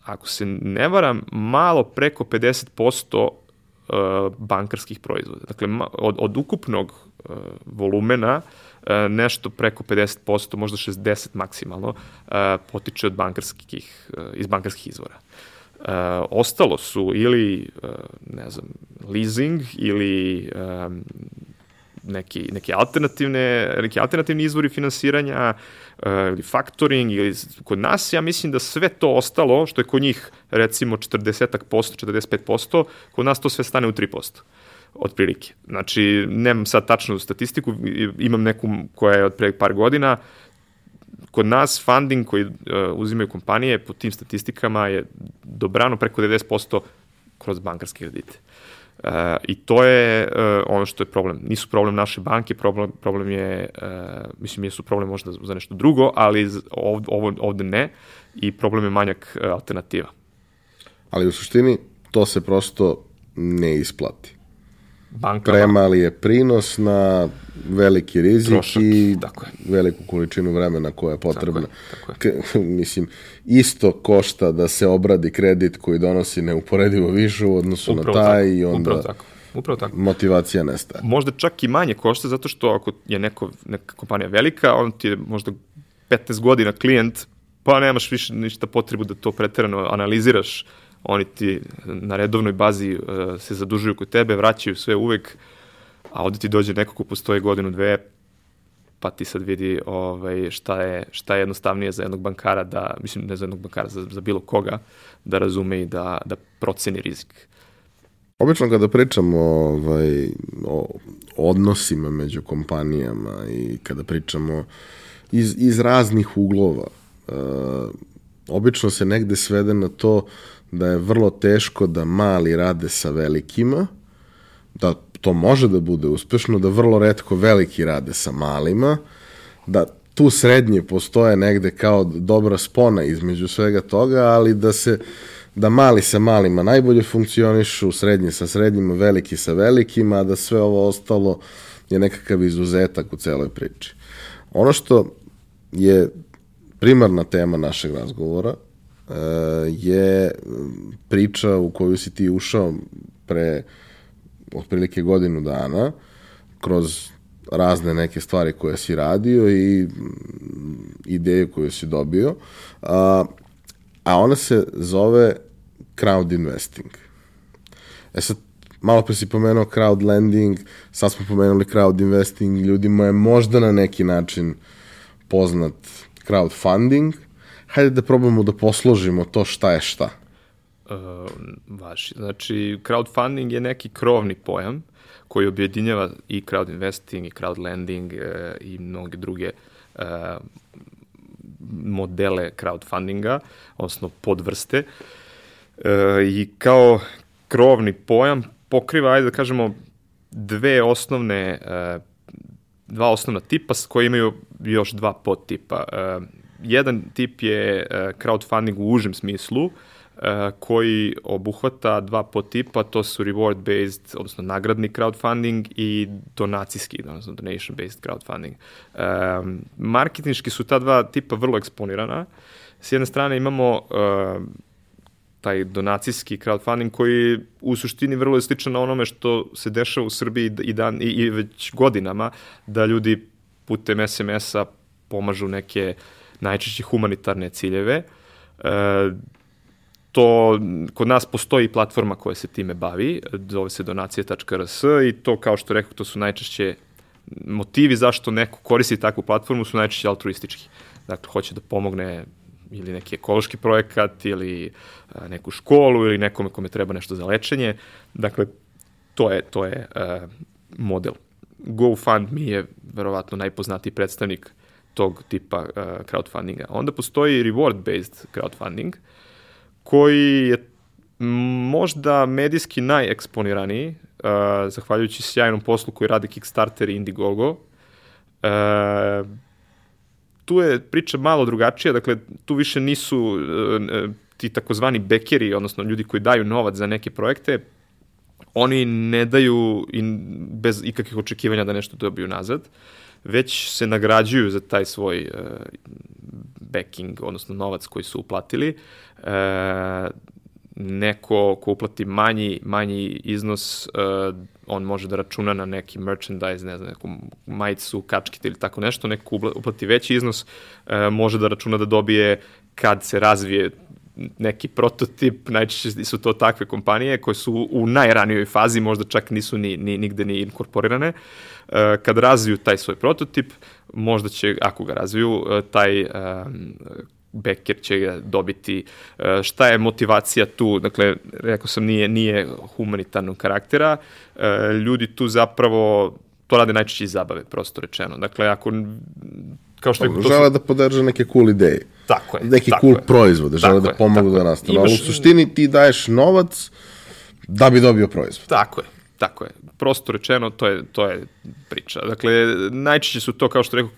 ako se ne varam, malo preko 50% uh, bankarskih proizvoda. Dakle, od, od ukupnog uh, volumena uh, nešto preko 50%, možda 60 maksimalno, potiče od bankarskih, iz bankarskih izvora. Ostalo su ili, ne znam, leasing ili neki, neki, alternativne, neki alternativni izvori finansiranja ili factoring ili kod nas ja mislim da sve to ostalo što je kod njih recimo 40%, 45%, kod nas to sve stane u 3% otprilike. Znači, nemam sad tačnu statistiku, imam neku koja je od pre par godina, kod nas funding koji uh, uzimaju kompanije po tim statistikama je dobrano preko 90% kroz bankarske kredite. Uh, I to je uh, ono što je problem. Nisu problem naše banke, problem, problem je, uh, mislim, jesu problem možda za nešto drugo, ali ovde, ovo, ovde ne i problem je manjak uh, alternativa. Ali u suštini to se prosto ne isplati. Banka, Premali je prinos na veliki rizik Trošak, i tako je. veliku količinu vremena koja je potrebna. Tako je, tako je. Mislim, isto košta da se obradi kredit koji donosi neuporedivo više u odnosu Upravo na taj tako, i onda Upravo tako. Upravo tako. motivacija nestaje. Možda čak i manje košta zato što ako je neko, neka kompanija velika, on ti je možda 15 godina klijent, pa nemaš više ništa potrebu da to preterano analiziraš. Oni ti na redovnoj bazi uh, se zadužuju kod tebe, vraćaju sve uvek, a ovde ti dođe neko ko postoje godinu, dve, pa ti sad vidi ovaj, šta, je, šta je jednostavnije za jednog bankara da, mislim ne za jednog bankara, za, za bilo koga, da razume i da, da proceni rizik. Obično kada pričamo ovaj, o odnosima među kompanijama i kada pričamo iz, iz raznih uglova, uh, obično se negde svede na to da je vrlo teško da mali rade sa velikima, da to može da bude uspešno, da vrlo redko veliki rade sa malima, da tu srednje postoje negde kao dobra spona između svega toga, ali da se da mali sa malima najbolje funkcionišu, srednji sa srednjima, veliki sa velikima, a da sve ovo ostalo je nekakav izuzetak u celoj priči. Ono što je primarna tema našeg razgovora je priča u koju si ti ušao pre otprilike godinu dana kroz razne neke stvari koje si radio i ideje koje si dobio. A, a ona se zove crowd investing. E sad, malo pre si pomenuo crowd lending, sad smo pomenuli crowd investing, ljudima je možda na neki način poznat crowdfunding. Hajde da probamo da posložimo to šta je šta. Uh, vaši. Znači, crowdfunding je neki krovni pojam koji objedinjava i crowd investing i crowd lending e, i mnoge druge e, modele crowdfundinga, odnosno podvrste. E, I kao krovni pojam pokriva, ajde da kažemo, dve osnovne, e, dva osnovna tipa koji imaju još dva podtipa. E, jedan tip je e, crowdfunding u užem smislu, E, koji obuhvata dva potipa, to su reward-based, odnosno nagradni crowdfunding i donacijski, odnosno donation-based crowdfunding. Um, su ta dva tipa vrlo eksponirana. S jedne strane imamo uh, taj donacijski crowdfunding koji u suštini vrlo je sličan na onome što se dešava u Srbiji i, dan, i, i već godinama, da ljudi putem SMS-a pomažu neke najčešće humanitarne ciljeve. Uh, to, kod nas postoji platforma koja se time bavi, zove se donacije.rs i to, kao što rekao, to su najčešće motivi zašto neko koristi takvu platformu su najčešće altruistički. Dakle, hoće da pomogne ili neki ekološki projekat ili a, neku školu ili nekome kome treba nešto za lečenje. Dakle, to je, to je a, model. GoFundMe je verovatno najpoznatiji predstavnik tog tipa a, crowdfundinga. Onda postoji reward-based crowdfunding, uh, koji je možda medijski najeksponiraniji, uh, zahvaljujući sjajnom poslu koji radi Kickstarter i Indiegogo. Uh, tu je priča malo drugačija, dakle, tu više nisu uh, ti takozvani bekeri, odnosno ljudi koji daju novac za neke projekte, oni ne daju in, bez ikakvih očekivanja da nešto dobiju nazad, već se nagrađuju za taj svoj uh, backing, odnosno novac koji su uplatili. E, neko ko uplati manji, manji iznos, uh, on može da računa na neki merchandise, ne znam, neku majicu, kačkite ili tako nešto, neko uplati veći iznos, uh, može da računa da dobije kad se razvije neki prototip, najčešće su to takve kompanije koje su u najranijoj fazi, možda čak nisu ni, ni nigde ni inkorporirane. Uh, kad razviju taj svoj prototip, možda će, ako ga razviju, uh, taj um, Becker će ga dobiti. E, šta je motivacija tu? Dakle, rekao sam, nije, nije humanitarnog karaktera. E, ljudi tu zapravo to rade najčešće iz zabave, prosto rečeno. Dakle, ako kao što je, žele su... da podrže neke cool ideje. Tako je. Neki tako cool je. proizvode, žele tako da pomogu da nastane. Imaš... Ali u suštini ti daješ novac da bi dobio proizvod. Tako je. Tako je. Prosto rečeno, to je, to je priča. Dakle, najčešće su to, kao što rekao,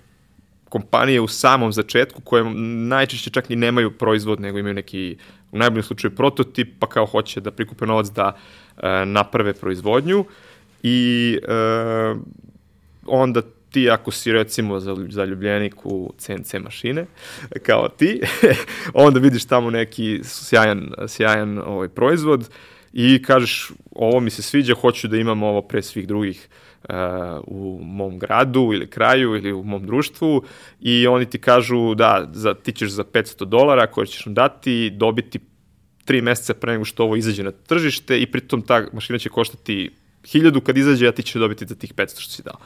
kompanije u samom začetku koje najčešće čak ni nemaju proizvod, nego imaju neki, u najboljem slučaju, prototip, pa kao hoće da prikupe novac da e, naprave proizvodnju i e, onda ti ako si recimo zaljubljenik u CNC mašine, kao ti, onda vidiš tamo neki sjajan, sjajan ovaj proizvod i kažeš ovo mi se sviđa, hoću da imam ovo pre svih drugih uh, u mom gradu ili kraju ili u mom društvu. I oni ti kažu da za, ti ćeš za 500 dolara koje ćeš nam dati dobiti tri meseca pre nego što ovo izađe na tržište i pritom ta mašina će koštati hiljadu kad izađe, a ti ćeš dobiti za tih 500 što si dao.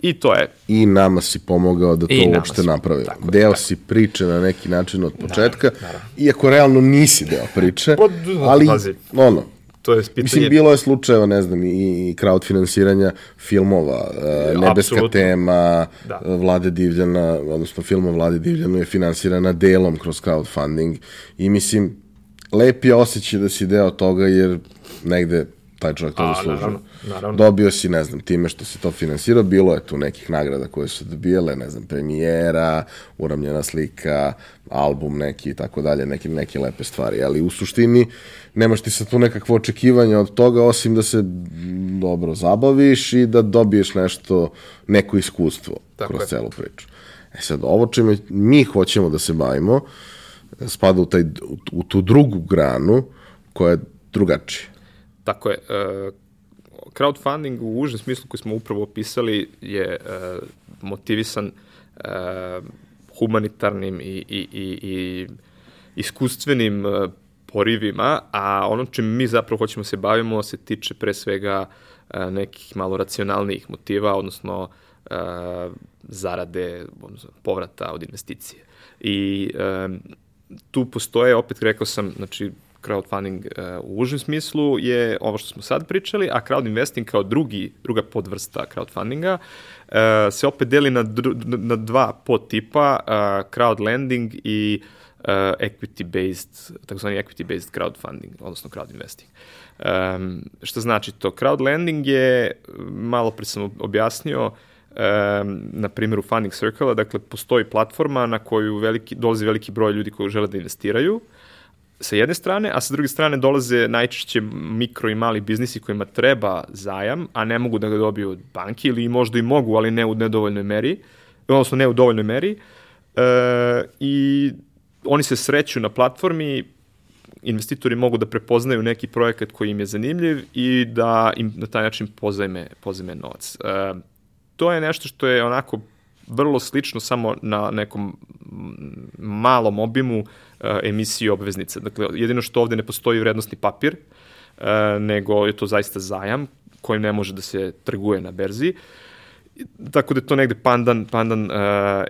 I to je... I nama si pomogao da to uopšte napravi. Deo tako. si priče na neki način od početka, naravno, naravno. iako realno nisi deo priče, pa, ali pazi. ono, to je pitanje... Mislim, bilo je slučajeva, ne znam, i, i crowd finansiranja filmova, uh, Nebeska Absolutno. tema, da. Vlade Divljana, odnosno filma Vlade Divljana je finansirana delom kroz crowdfunding i mislim, lep je osjećaj da si deo toga jer negde taj čovjek to zaslužuje. Naravno, naravno. Dobio si, ne znam, time što se to finansirao, bilo je tu nekih nagrada koje su dobijale, ne znam, premijera, uramljena slika, album neki i tako dalje, neke, neke lepe stvari, ali u suštini nemaš ti sad tu nekakvo očekivanje od toga, osim da se dobro zabaviš i da dobiješ nešto, neko iskustvo tako kroz je. celu priču. E sad, ovo čime mi hoćemo da se bavimo, spada u, taj, u, u tu drugu granu koja je drugačija. Tako je. Uh, crowdfunding u užem smislu koji smo upravo opisali je uh, motivisan uh, humanitarnim i, i, i, i iskustvenim porivima, a ono čim mi zapravo hoćemo se bavimo se tiče pre svega nekih malo racionalnijih motiva, odnosno zarade, odnosno povrata od investicije. I tu postoje, opet rekao sam, znači, crowdfunding uh, u užem smislu je ovo što smo sad pričali, a crowd investing kao drugi, druga podvrsta crowdfundinga uh, se opet deli na, na dva podtipa, uh, crowd lending i uh, equity-based, takozvani equity-based crowdfunding, odnosno crowd investing. Um, šta znači to? Crowd lending je, malo pre sam objasnio, um, na primjeru Funding Circle-a, dakle, postoji platforma na koju veliki, dolazi veliki broj ljudi koji žele da investiraju, sa jedne strane, a sa druge strane dolaze najčešće mikro i mali biznisi kojima treba zajam, a ne mogu da ga dobiju od banke ili možda i mogu, ali ne u nedovoljnoj meri, odnosno ne u dovoljnoj meri. E, I oni se sreću na platformi, investitori mogu da prepoznaju neki projekat koji im je zanimljiv i da im na taj način pozajme, pozajme novac. E, to je nešto što je onako vrlo slično samo na nekom malom obimu uh, emisije obveznice. Dakle, jedino što ovde ne postoji vrednostni papir, uh, nego je to zaista zajam kojim ne može da se trguje na berzi. Tako da je to negde pandan, pandan uh,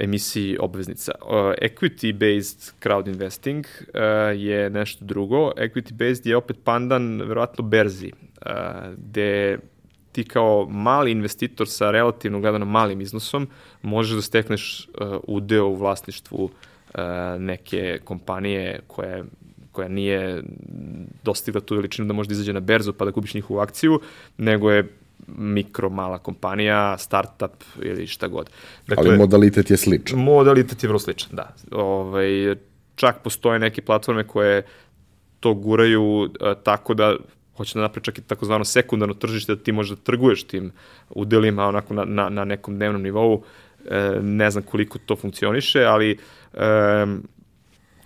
emisiji obveznica. Uh, equity-based crowd investing uh, je nešto drugo. Equity-based je opet pandan verovatno berzi, uh, gde ti kao mali investitor sa relativno gledano malim iznosom možeš da stekneš uh, udeo u vlasništvu uh, neke kompanije koje koja nije dostigla tu veličinu da može da izađe na berzu pa da kupiš njihovu akciju, nego je mikro, mala kompanija, startup ili šta god. Dakle, Ali modalitet je sličan. Modalitet je vrlo sličan, da. Ovaj, čak postoje neke platforme koje to guraju uh, tako da hoće da napravi čak i takozvano sekundarno tržište da ti možeš da trguješ tim udelima onako na, na, na nekom dnevnom nivou. E, ne znam koliko to funkcioniše, ali e,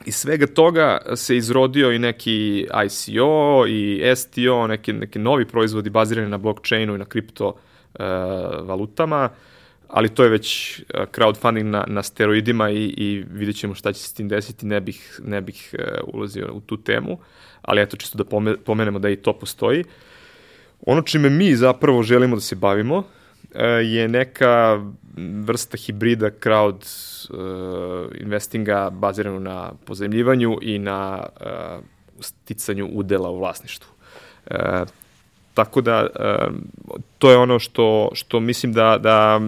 iz svega toga se izrodio i neki ICO i STO, neki, neki novi proizvodi bazirani na blockchainu i na kripto e, valutama, ali to je već e, crowdfunding na, na steroidima i, i vidjet ćemo šta će se s tim desiti, ne bih, ne bih uh, ulazio u tu temu. Ali eto čisto da pomenemo da i to postoji. Ono čime mi zapravo želimo da se bavimo e, je neka vrsta hibrida crowd investinga baziranu na pozemljivanju i na sticanju udela u vlasništvu. Tako da to je ono što što mislim da da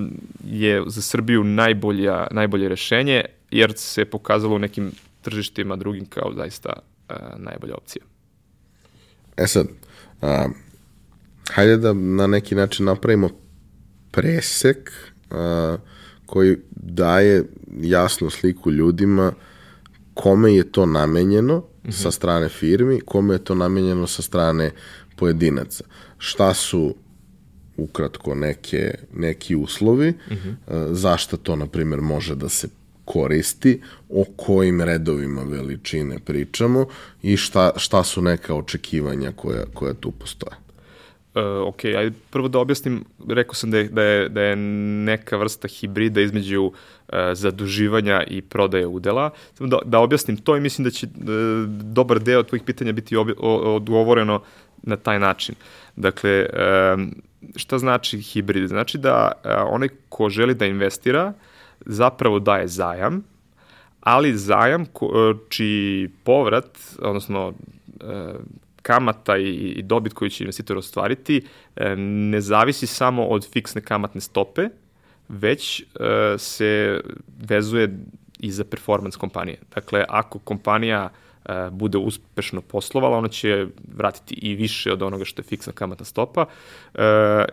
je za Srbiju najbolja najbolje rešenje jer se pokazalo u nekim tržištima drugim kao zaista najbolja opcija. E sad, a, hajde da na neki način napravimo presek a, koji daje jasnu sliku ljudima kome je to namenjeno mm -hmm. sa strane firmi, kome je to namenjeno sa strane pojedinaca. Šta su ukratko neke, neki uslovi, mm -hmm. zašto to, na primjer, može da se koristi, o kojim redovima veličine pričamo i šta, šta su neka očekivanja koja, koja tu postoje. Uh, ok, ajde prvo da objasnim, rekao sam da je, da je, da je neka vrsta hibrida između uh, zaduživanja i prodaje udela. Samo da, da objasnim to i mislim da će uh, dobar deo tvojih pitanja biti o, odgovoreno na taj način. Dakle, šta znači hibrid? Znači da uh, onaj ko želi da investira zapravo daje zajam, ali zajam ko, čiji povrat, odnosno e, kamata i, dobit koju će investitor ostvariti e, ne zavisi samo od fiksne kamatne stope, već e, se vezuje i za performance kompanije. Dakle, ako kompanija bude uspešno poslovala, ona će vratiti i više od onoga što je fiksna kamatna stopa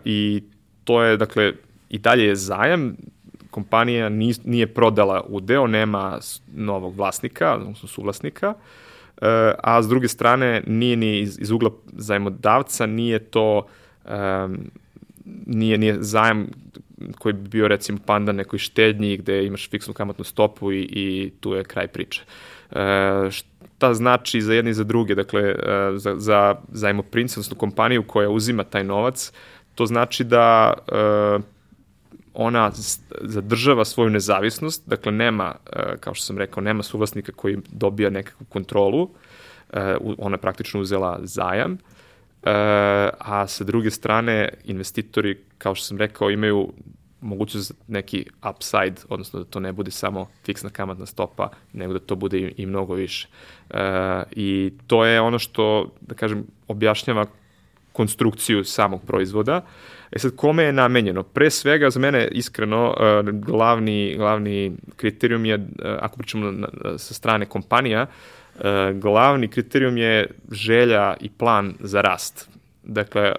i to je, dakle, i dalje je zajam, kompanija nije prodala udeo, nema novog vlasnika, odnosno suvlasnika, e, a s druge strane nije ni iz, iz ugla zajmodavca, nije to um, nije, nije zajem koji bi bio recimo panda nekoj štednji gde imaš fiksnu kamatnu stopu i, i tu je kraj priče. E, šta znači za jedne i za druge, dakle e, za, za zajmoprince, odnosno kompaniju koja uzima taj novac, to znači da e, ona zadržava svoju nezavisnost, dakle nema, e, kao što sam rekao, nema suvlasnika koji dobija nekakvu kontrolu, e, ona je praktično uzela zajam, a sa druge strane investitori, kao što sam rekao, imaju mogućnost neki upside, odnosno da to ne bude samo fiksna kamatna stopa, nego da to bude i, i mnogo više. E, I to je ono što, da kažem, objašnjava konstrukciju samog proizvoda. E sad, kome je namenjeno? Pre svega, za mene, iskreno, e, glavni, glavni kriterijum je, e, ako pričamo na, sa strane kompanija, e, glavni kriterijum je želja i plan za rast. Dakle,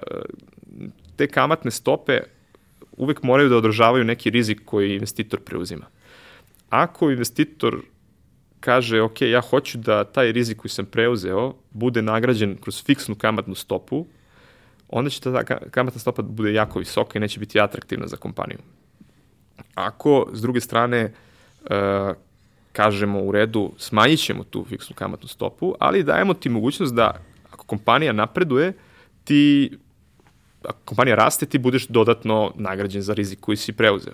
te kamatne stope uvek moraju da održavaju neki rizik koji investitor preuzima. Ako investitor kaže, ok, ja hoću da taj rizik koji sam preuzeo bude nagrađen kroz fiksnu kamatnu stopu, onda će ta kamatna stopa bude jako visoka i neće biti atraktivna za kompaniju. Ako, s druge strane, uh, kažemo u redu, smanjit ćemo tu fiksnu kamatnu stopu, ali dajemo ti mogućnost da ako kompanija napreduje, ti ako kompanija raste, ti budeš dodatno nagrađen za rizik koji si preuzeo.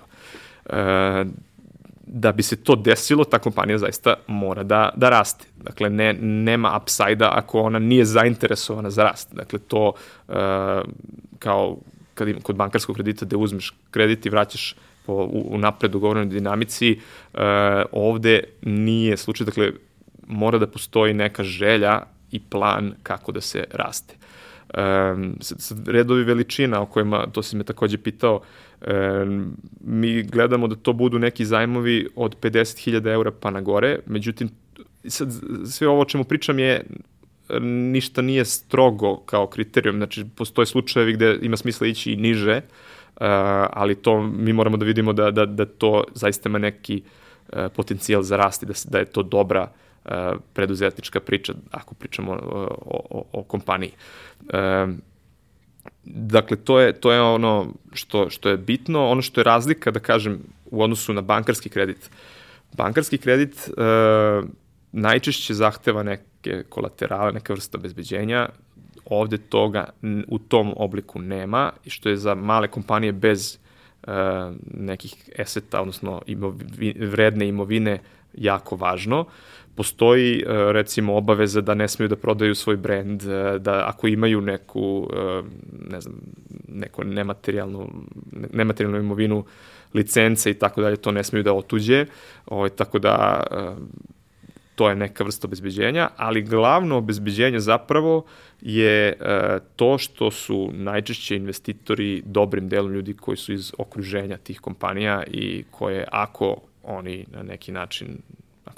E, da bi se to desilo, ta kompanija zaista mora da, da raste. Dakle, ne, nema upside-a ako ona nije zainteresovana za rast. Dakle, to e, kao kad im, kod bankarskog kredita da uzmeš kredit i vraćaš po, u, u napred ugovorenoj dinamici, e, ovde nije slučaj, dakle, mora da postoji neka želja i plan kako da se raste. Um, redovi veličina o kojima, to si me takođe pitao, um, mi gledamo da to budu neki zajmovi od 50.000 eura pa na gore, međutim, sad, sve ovo o čemu pričam je ništa nije strogo kao kriterijum, znači postoje slučajevi gde ima smisla ići i niže, uh, ali to mi moramo da vidimo da, da, da to zaista ima neki uh, potencijal za rast i da, da je to dobra uh, preduzetnička priča, ako pričamo o, o, o kompaniji. Dakle, to je, to je ono što, što je bitno, ono što je razlika, da kažem, u odnosu na bankarski kredit. Bankarski kredit najčešće zahteva neke kolaterale, neka vrsta obezbeđenja, ovde toga u tom obliku nema što je za male kompanije bez e, nekih eseta, odnosno imovi, vredne imovine jako važno postoji e, recimo obaveza da ne smeju da prodaju svoj brend, e, da ako imaju neku e, ne znam, neku nematerijalnu nematerijalnu imovinu, licence i tako dalje, to ne smeju da otuđe. Ovaj tako da to je neka vrsta obezbeđenja, ali glavno obezbeđenje zapravo je to što su najčešće investitori dobrim delom ljudi koji su iz okruženja tih kompanija i koje ako oni na neki način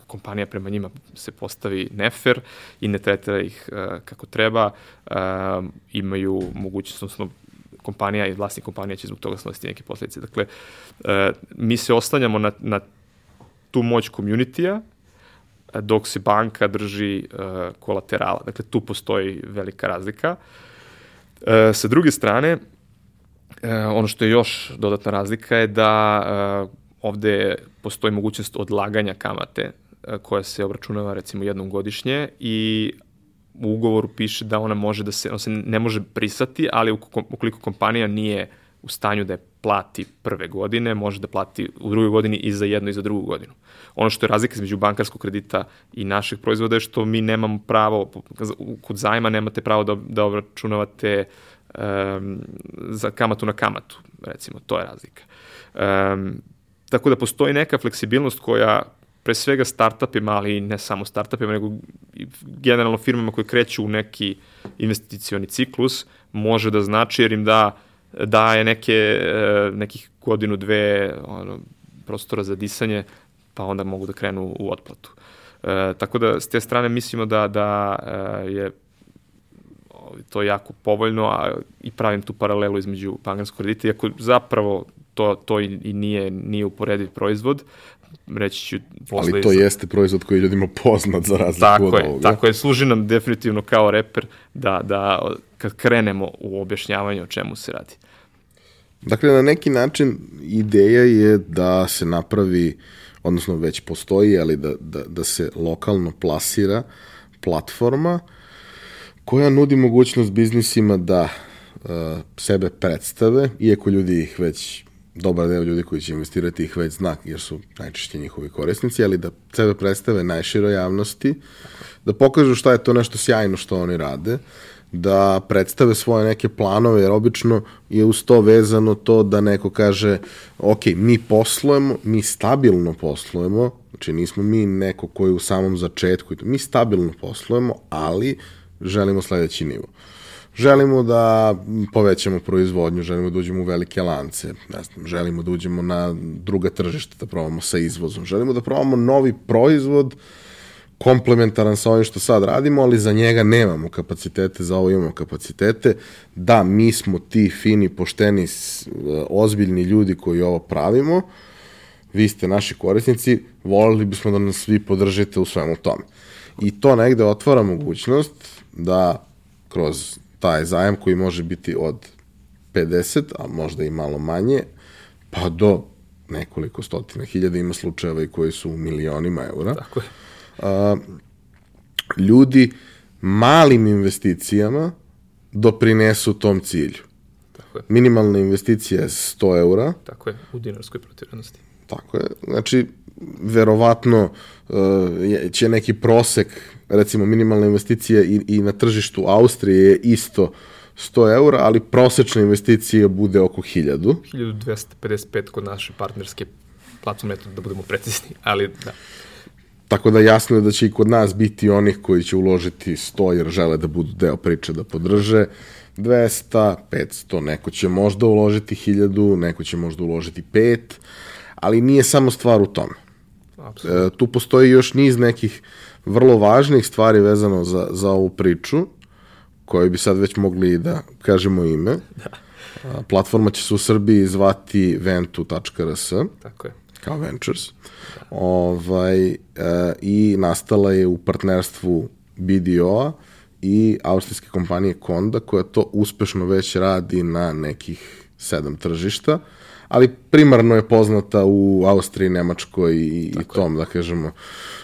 kompanija prema njima se postavi nefer i ne tretira ih uh, kako treba, uh, imaju mogućnost, odnosno kompanija i vlasnik kompanija će zbog toga snositi neke posledice. Dakle, uh, mi se oslanjamo na, na tu moć komunitija, dok se banka drži uh, kolaterala. Dakle, tu postoji velika razlika. Uh, sa druge strane, uh, ono što je još dodatna razlika je da ovde postoji mogućnost odlaganja kamate E, koja se obračunava recimo jednom godišnje i u ugovoru piše da ona može da se, ona se ne može prisati, ali ukoliko kompanija nije u stanju da je plati prve godine, može da plati u drugoj godini i za jednu i za drugu godinu. Ono što je razlika između bankarskog kredita i naših proizvoda je što mi nemamo pravo, kod zajma nemate pravo da, da obračunavate um, za kamatu na kamatu, recimo, to je razlika. Um, tako da postoji neka fleksibilnost koja pre svega startupima, ali ne samo startupima, nego generalno firmama koje kreću u neki investicioni ciklus, može da znači jer im da daje neke, e, nekih godinu, dve ono, prostora za disanje, pa onda mogu da krenu u otplatu. E, tako da, s te strane mislimo da, da e, je to jako povoljno, a i pravim tu paralelu između bankarskog kredita, iako zapravo to, to i, i nije, nije uporediv proizvod, reći ću posle... Ali to jeste proizvod koji je ljudima poznat za razliku tako od je, ovoga. Tako je, služi nam definitivno kao reper da, da kad krenemo u objašnjavanje o čemu se radi. Dakle, na neki način ideja je da se napravi, odnosno već postoji, ali da, da, da se lokalno plasira platforma koja nudi mogućnost biznisima da uh, sebe predstave, iako ljudi ih već dobar deo ljudi koji će investirati ih već zna, jer su najčešće njihovi korisnici, ali da sebe predstave najširoj javnosti, da pokažu šta je to nešto sjajno što oni rade, da predstave svoje neke planove, jer obično je uz to vezano to da neko kaže, ok, mi poslujemo, mi stabilno poslujemo, znači nismo mi neko koji u samom začetku, mi stabilno poslujemo, ali želimo sledeći nivo. Želimo da povećamo proizvodnju, želimo da uđemo u velike lance, ne znam, želimo da uđemo na druga tržišta, da probamo sa izvozom, želimo da probamo novi proizvod, komplementaran sa ovim što sad radimo, ali za njega nemamo kapacitete, za ovo imamo kapacitete. Da, mi smo ti fini, pošteni, ozbiljni ljudi koji ovo pravimo, vi ste naši korisnici, volili bismo da nas vi podržite u svemu tome. I to negde otvara mogućnost da kroz taj zajam koji može biti od 50, a možda i malo manje, pa do nekoliko stotina hiljada ima slučajeva i koji su u milionima eura. Tako je. A, ljudi malim investicijama doprinesu tom cilju. Tako je. Minimalna investicija je 100 eura. Tako je, u dinarskoj protivnosti. Tako je. Znači, verovatno uh, će neki prosek, recimo minimalna investicija i, i na tržištu Austrije je isto 100 eura, ali prosečna investicija bude oko 1000. 1255 kod naše partnerske platforme, da budemo precizni, ali da. Tako da jasno je da će i kod nas biti onih koji će uložiti 100 jer žele da budu deo priče da podrže. 200, 500, neko će možda uložiti 1000, neko će možda uložiti 5, ali nije samo stvar u tome. E, tu postoji još niz nekih vrlo važnih stvari vezano za, za ovu priču, koje bi sad već mogli da kažemo ime. Da. A, platforma će se u Srbiji zvati ventu.rs. Tako je. Kao Ventures. Da. Ovaj, e, I nastala je u partnerstvu BDO-a i austrijske kompanije Konda, koja to uspešno već radi na nekih sedam tržišta ali primarno je poznata u Austriji, Nemačkoj i, i tom, da kažemo,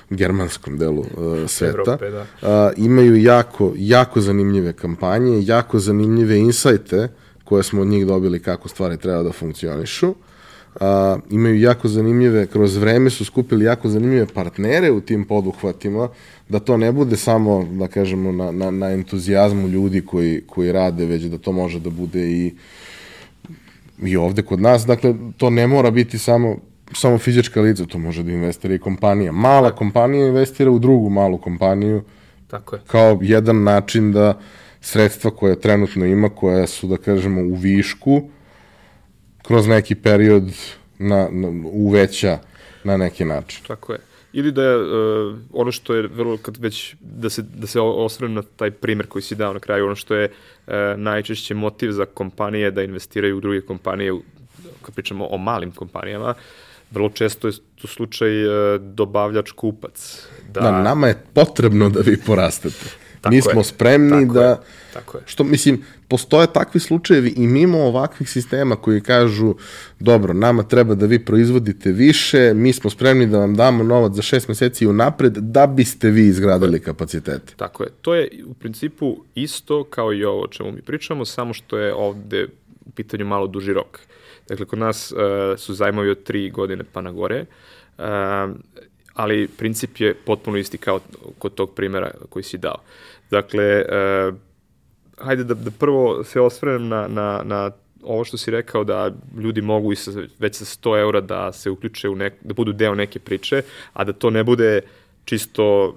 germanskom delu uh, sveta. Evrope, da. uh, imaju jako, jako zanimljive kampanje, jako zanimljive insajte koje smo od njih dobili kako stvari treba da funkcionišu. Uh, imaju jako zanimljive, kroz vreme su skupili jako zanimljive partnere u tim poduhvatima, da to ne bude samo, da kažemo, na, na, na entuzijazmu ljudi koji, koji rade, već da to može da bude i uh, i ovde kod nas, dakle, to ne mora biti samo samo fizička lica, to može da investira i kompanija. Mala kompanija investira u drugu malu kompaniju. Tako je. Kao jedan način da sredstva koje trenutno ima, koja su, da kažemo, u višku, kroz neki period na, na, uveća na neki način. Tako je ili da je uh, ono što je vrlo, kad već, da se, da se osvrnem na taj primer koji si dao na kraju, ono što je uh, najčešće motiv za kompanije da investiraju u druge kompanije, kad pričamo o malim kompanijama, vrlo često je to slučaj uh, dobavljač-kupac. Da... da, nama je potrebno da vi porastete. Tako Mi smo je. spremni Tako da... Je. Tako je. Što, mislim, postoje takvi slučajevi i mimo ovakvih sistema koji kažu, dobro, nama treba da vi proizvodite više, mi smo spremni da vam damo novac za šest meseci unapred da biste vi izgradili kapacitete. Tako je. To je u principu isto kao i ovo o čemu mi pričamo, samo što je ovde u pitanju malo duži rok. Dakle, kod nas uh, su zajmovi od tri godine pa na gore, uh, ali princip je potpuno isti kao kod tog primera koji si dao. Dakle, uh, hajde da, da prvo se osvrnem na, na, na ovo što si rekao da ljudi mogu i sa, već sa 100 eura da se uključe u nek, da budu deo neke priče, a da to ne bude čisto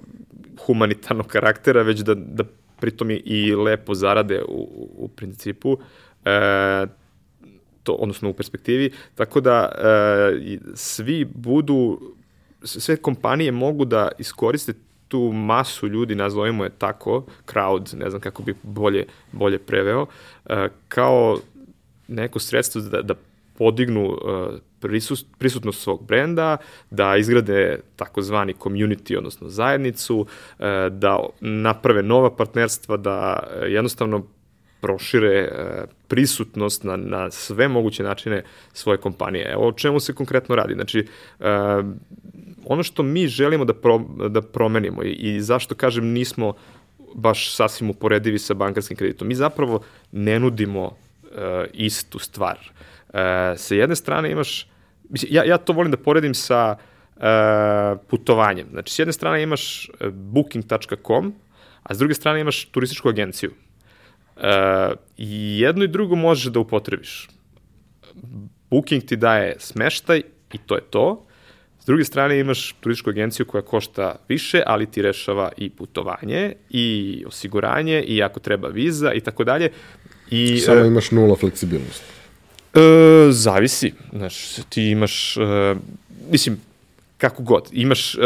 humanitarnog karaktera, već da, da pritom i lepo zarade u, u principu, e, to, odnosno u perspektivi, tako da e, svi budu, sve kompanije mogu da iskoriste tu masu ljudi, nazovimo je tako, crowd, ne znam kako bi bolje, bolje preveo, uh, kao neko sredstvo da, da podignu prisust, prisutnost svog brenda, da izgrade takozvani community, odnosno zajednicu, uh, da naprave nova partnerstva, da jednostavno prošire prisutnost na, na sve moguće načine svoje kompanije. Evo o čemu se konkretno radi. Znači, ono što mi želimo da, pro, da promenimo i, i zašto kažem nismo baš sasvim uporedivi sa bankarskim kreditom. Mi zapravo ne nudimo uh, istu stvar. Sa jedne strane imaš, ja, ja to volim da poredim sa putovanjem. Znači, s jedne strane imaš booking.com, a s druge strane imaš turističku agenciju. I jedno i drugo možeš da upotrebiš. Booking ti daje smeštaj i to je to. S druge strane imaš turističku agenciju koja košta više, ali ti rešava i putovanje, i osiguranje, i ako treba viza i tako dalje. I, Samo imaš nula fleksibilnosti. E, zavisi. Znaš, ti imaš, e, mislim, kako god, imaš e,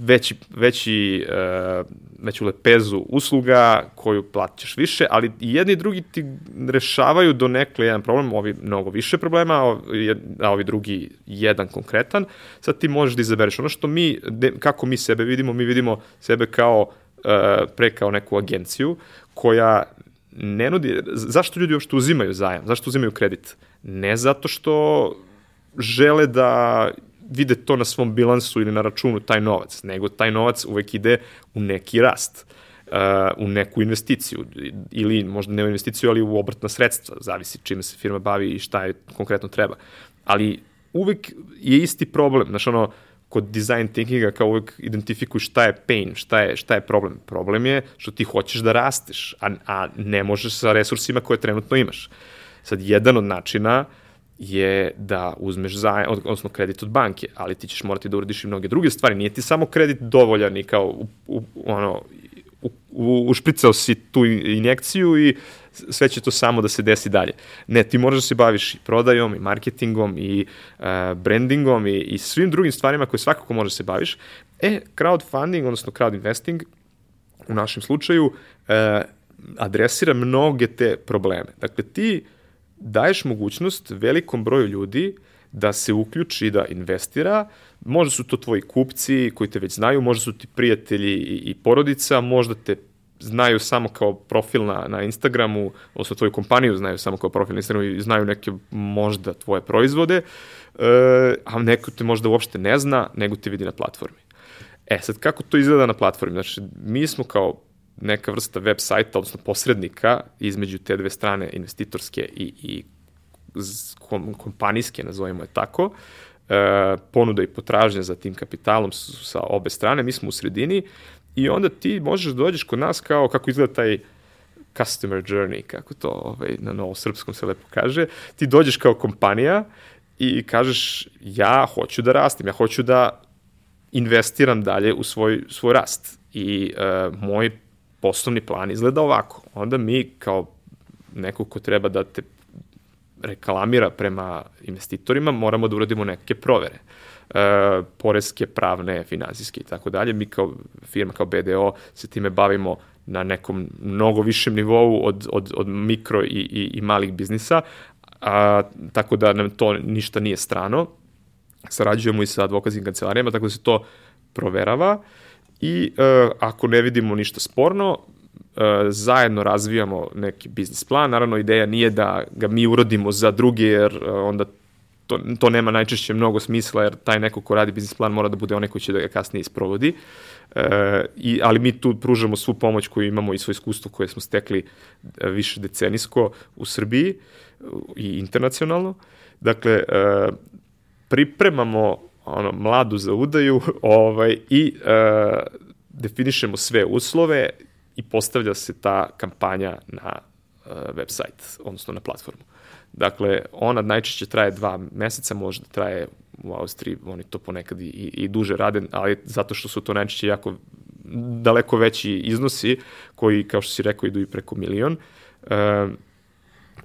veći, veći, e, veću lepezu usluga koju plaćaš više, ali i jedni i drugi ti rešavaju do nekle jedan problem, ovi mnogo više problema, a ovi drugi jedan konkretan. Sad ti možeš da izabereš ono što mi, kako mi sebe vidimo, mi vidimo sebe kao e, pre kao neku agenciju koja ne nudi, zašto ljudi uopšte uzimaju zajam, zašto uzimaju kredit? Ne zato što žele da vide to na svom bilansu ili na računu taj novac, nego taj novac uvek ide u neki rast, uh, u neku investiciju ili možda ne u investiciju, ali u obrtna sredstva, zavisi čime se firma bavi i šta je konkretno treba. Ali uvek je isti problem, znaš ono, kod design thinkinga kao uvek identifikuj šta je pain, šta je, šta je problem. Problem je što ti hoćeš da rasteš, a, a ne možeš sa resursima koje trenutno imaš. Sad, jedan od načina je da uzmeš zajam, odnosno kredit od banke, ali ti ćeš morati da uradiš i mnoge druge stvari. Nije ti samo kredit dovoljan i kao u, u, ono, u, u, ušpricao si tu injekciju i sve će to samo da se desi dalje. Ne, ti moraš da se baviš i prodajom, i marketingom, i uh, brandingom, i, i svim drugim stvarima koje svakako možeš da se baviš. E, crowdfunding, odnosno crowd investing, u našem slučaju, uh, adresira mnoge te probleme. Dakle, ti daješ mogućnost velikom broju ljudi da se uključi, da investira, možda su to tvoji kupci koji te već znaju, možda su ti prijatelji i, i porodica, možda te znaju samo kao profil na, na Instagramu, odnosno tvoju kompaniju znaju samo kao profil na Instagramu i znaju neke možda tvoje proizvode, e, a neko te možda uopšte ne zna, nego te vidi na platformi. E sad, kako to izgleda na platformi? Znači, mi smo kao neka vrsta web sajta, odnosno posrednika između te dve strane, investitorske i, i kom, kompanijske, nazovimo je tako, e, ponuda i potražnja za tim kapitalom su sa obe strane, mi smo u sredini i onda ti možeš da dođeš kod nas kao kako izgleda taj customer journey, kako to ovaj, na novo srpskom se lepo kaže, ti dođeš kao kompanija i kažeš ja hoću da rastim, ja hoću da investiram dalje u svoj, svoj rast. I uh, moj poslovni plan izgleda ovako. Onda mi kao neko ko treba da te reklamira prema investitorima, moramo da uradimo neke provere. E, poreske, pravne, finansijske i tako dalje. Mi kao firma, kao BDO se time bavimo na nekom mnogo višem nivou od, od, od mikro i, i, i malih biznisa, a, tako da nam to ništa nije strano. Sarađujemo i sa advokatskim kancelarijama, tako da se to proverava. Uh, i uh, ako ne vidimo ništa sporno, uh, zajedno razvijamo neki biznis plan. Naravno, ideja nije da ga mi urodimo za druge, jer uh, onda to, to nema najčešće mnogo smisla, jer taj neko ko radi biznis plan mora da bude onaj koji će da ga kasnije isprovodi. E, i, ali mi tu pružamo svu pomoć koju imamo i svoje iskustvo koje smo stekli više decenijsko u Srbiji i internacionalno. Dakle, e, pripremamo ono, mladu za udaju ovaj, i e, definišemo sve uslove i postavlja se ta kampanja na e, website, odnosno na platformu. Dakle, ona najčešće traje dva meseca, može da traje u Austriji, oni to ponekad i, i duže rade, ali zato što su to najčešće jako daleko veći iznosi, koji, kao što si rekao, idu i preko milion. E,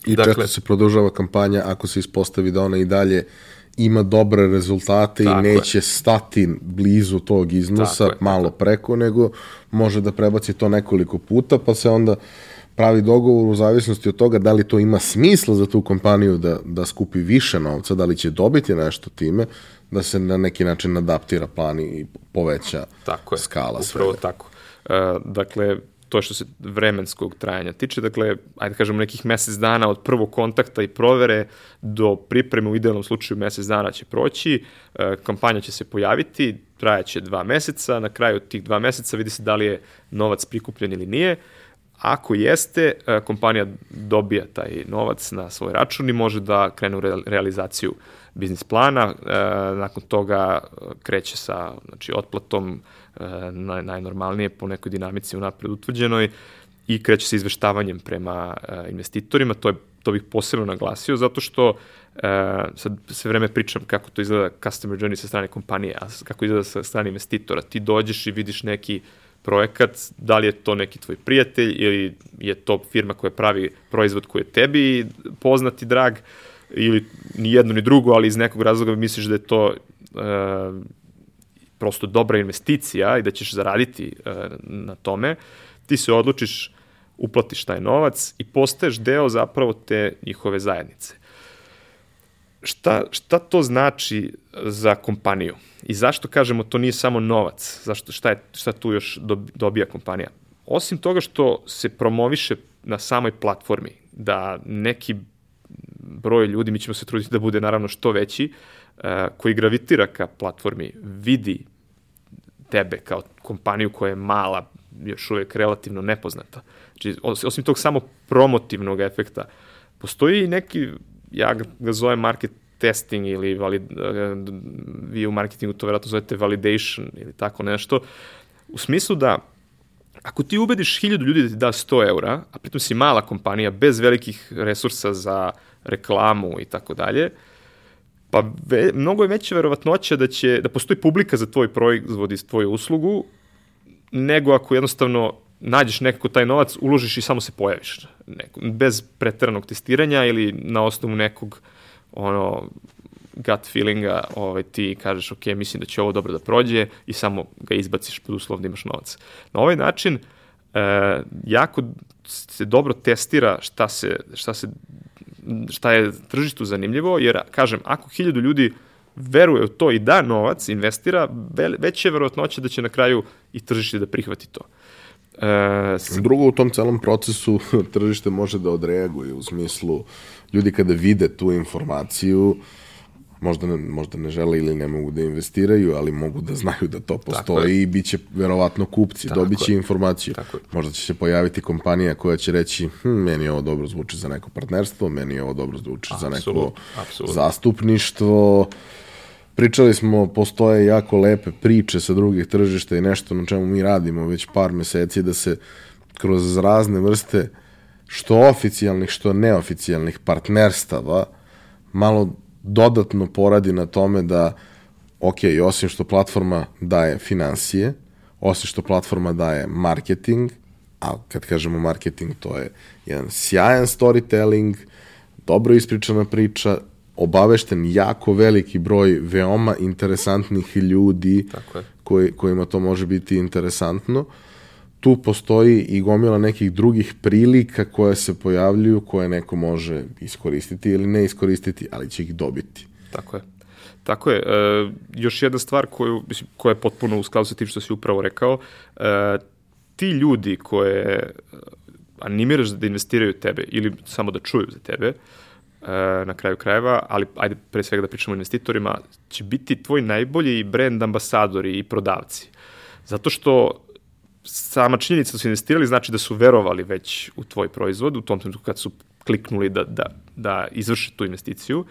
I dakle, često se produžava kampanja ako se ispostavi da ona i dalje ima dobre rezultate Tako i neće je. stati blizu tog iznosa, Tako malo je. preko, nego može da prebaci to nekoliko puta, pa se onda pravi dogovor u zavisnosti od toga da li to ima smisla za tu kompaniju da, da skupi više novca, da li će dobiti nešto time, da se na neki način adaptira plan i poveća tako je, skala upravo svega. tako. Uh, dakle, to što se vremenskog trajanja tiče, dakle, ajde da kažemo nekih mesec dana od prvog kontakta i provere do pripreme, u idealnom slučaju mesec dana će proći, e, kampanja će se pojaviti, trajaće dva meseca, na kraju tih dva meseca vidi se da li je novac prikupljen ili nije, Ako jeste, e, kompanija dobija taj novac na svoj račun i može da krene u realizaciju biznis plana, e, nakon toga kreće sa znači, otplatom, naj, najnormalnije po nekoj dinamici unapred utvrđenoj i kreće se izveštavanjem prema uh, investitorima, to, je, to bih posebno naglasio, zato što uh, sad sve vreme pričam kako to izgleda customer journey sa strane kompanije, a kako izgleda sa strane investitora. Ti dođeš i vidiš neki projekat, da li je to neki tvoj prijatelj ili je to firma koja pravi proizvod koji je tebi poznat i drag, ili ni jedno ni drugo, ali iz nekog razloga misliš da je to uh, prosto dobra investicija i da ćeš zaraditi uh, na tome, ti se odlučiš, uplatiš taj novac i postaješ deo zapravo te njihove zajednice. Šta, šta to znači za kompaniju? I zašto kažemo to nije samo novac? Zašto, šta, je, šta tu još dobija kompanija? Osim toga što se promoviše na samoj platformi, da neki broj ljudi, mi ćemo se truditi da bude naravno što veći, koji gravitira ka platformi, vidi tebe kao kompaniju koja je mala, još uvek relativno nepoznata. Znači, osim tog samo promotivnog efekta, postoji i neki, ja ga zovem market testing ili valid, vi u marketingu to verovatno zovete validation ili tako nešto, u smislu da ako ti ubediš hiljadu ljudi da ti da 100 eura, a pritom si mala kompanija bez velikih resursa za reklamu i tako dalje, pa ve, mnogo je veća verovatnoća da će da postoji publika za tvoj proizvod i tvoju uslugu nego ako jednostavno nađeš nekako taj novac, uložiš i samo se pojaviš. Neko, bez preteranog testiranja ili na osnovu nekog ono gut feelinga ovaj, ti kažeš ok, mislim da će ovo dobro da prođe i samo ga izbaciš pod uslov da imaš novac. Na ovaj način e, jako se dobro testira šta se, šta se šta je tržištu zanimljivo, jer, kažem, ako hiljadu ljudi veruje u to i da novac, investira, veće je verovatnoće da će na kraju i tržište da prihvati to. E, Drugo, u tom celom procesu tržište može da odreaguje u smislu ljudi kada vide tu informaciju, možda ne, možda ne žele ili ne mogu da investiraju, ali mogu da znaju da to postoji i bit će verovatno kupci, Tako dobit će je. informaciju. Tako možda će se pojaviti kompanija koja će reći, hm, meni ovo dobro zvuči za neko partnerstvo, meni ovo dobro zvuči Absolut, za neko Absolut. zastupništvo. Pričali smo, postoje jako lepe priče sa drugih tržišta i nešto na čemu mi radimo već par meseci da se kroz razne vrste što oficijalnih, što neoficijalnih partnerstava malo dodatno poradi na tome da, ok, osim što platforma daje financije, osim što platforma daje marketing, a kad kažemo marketing, to je jedan sjajan storytelling, dobro ispričana priča, obavešten jako veliki broj veoma interesantnih ljudi Tako je. Koji, kojima to može biti interesantno. Uh, tu postoji i gomila nekih drugih prilika koje se pojavljuju, koje neko može iskoristiti ili ne iskoristiti, ali će ih dobiti. Tako je. Tako je. E, još jedna stvar koju, mislim, koja je potpuno u skladu sa tim što si upravo rekao, e, ti ljudi koje animiraš da investiraju tebe ili samo da čuju za tebe, e, na kraju krajeva, ali ajde pre svega da pričamo o investitorima, će biti tvoj najbolji brand ambasadori i prodavci. Zato što sama činjenica da su investirali znači da su verovali već u tvoj proizvod, u tom trenutku kad su kliknuli da, da, da izvrše tu investiciju,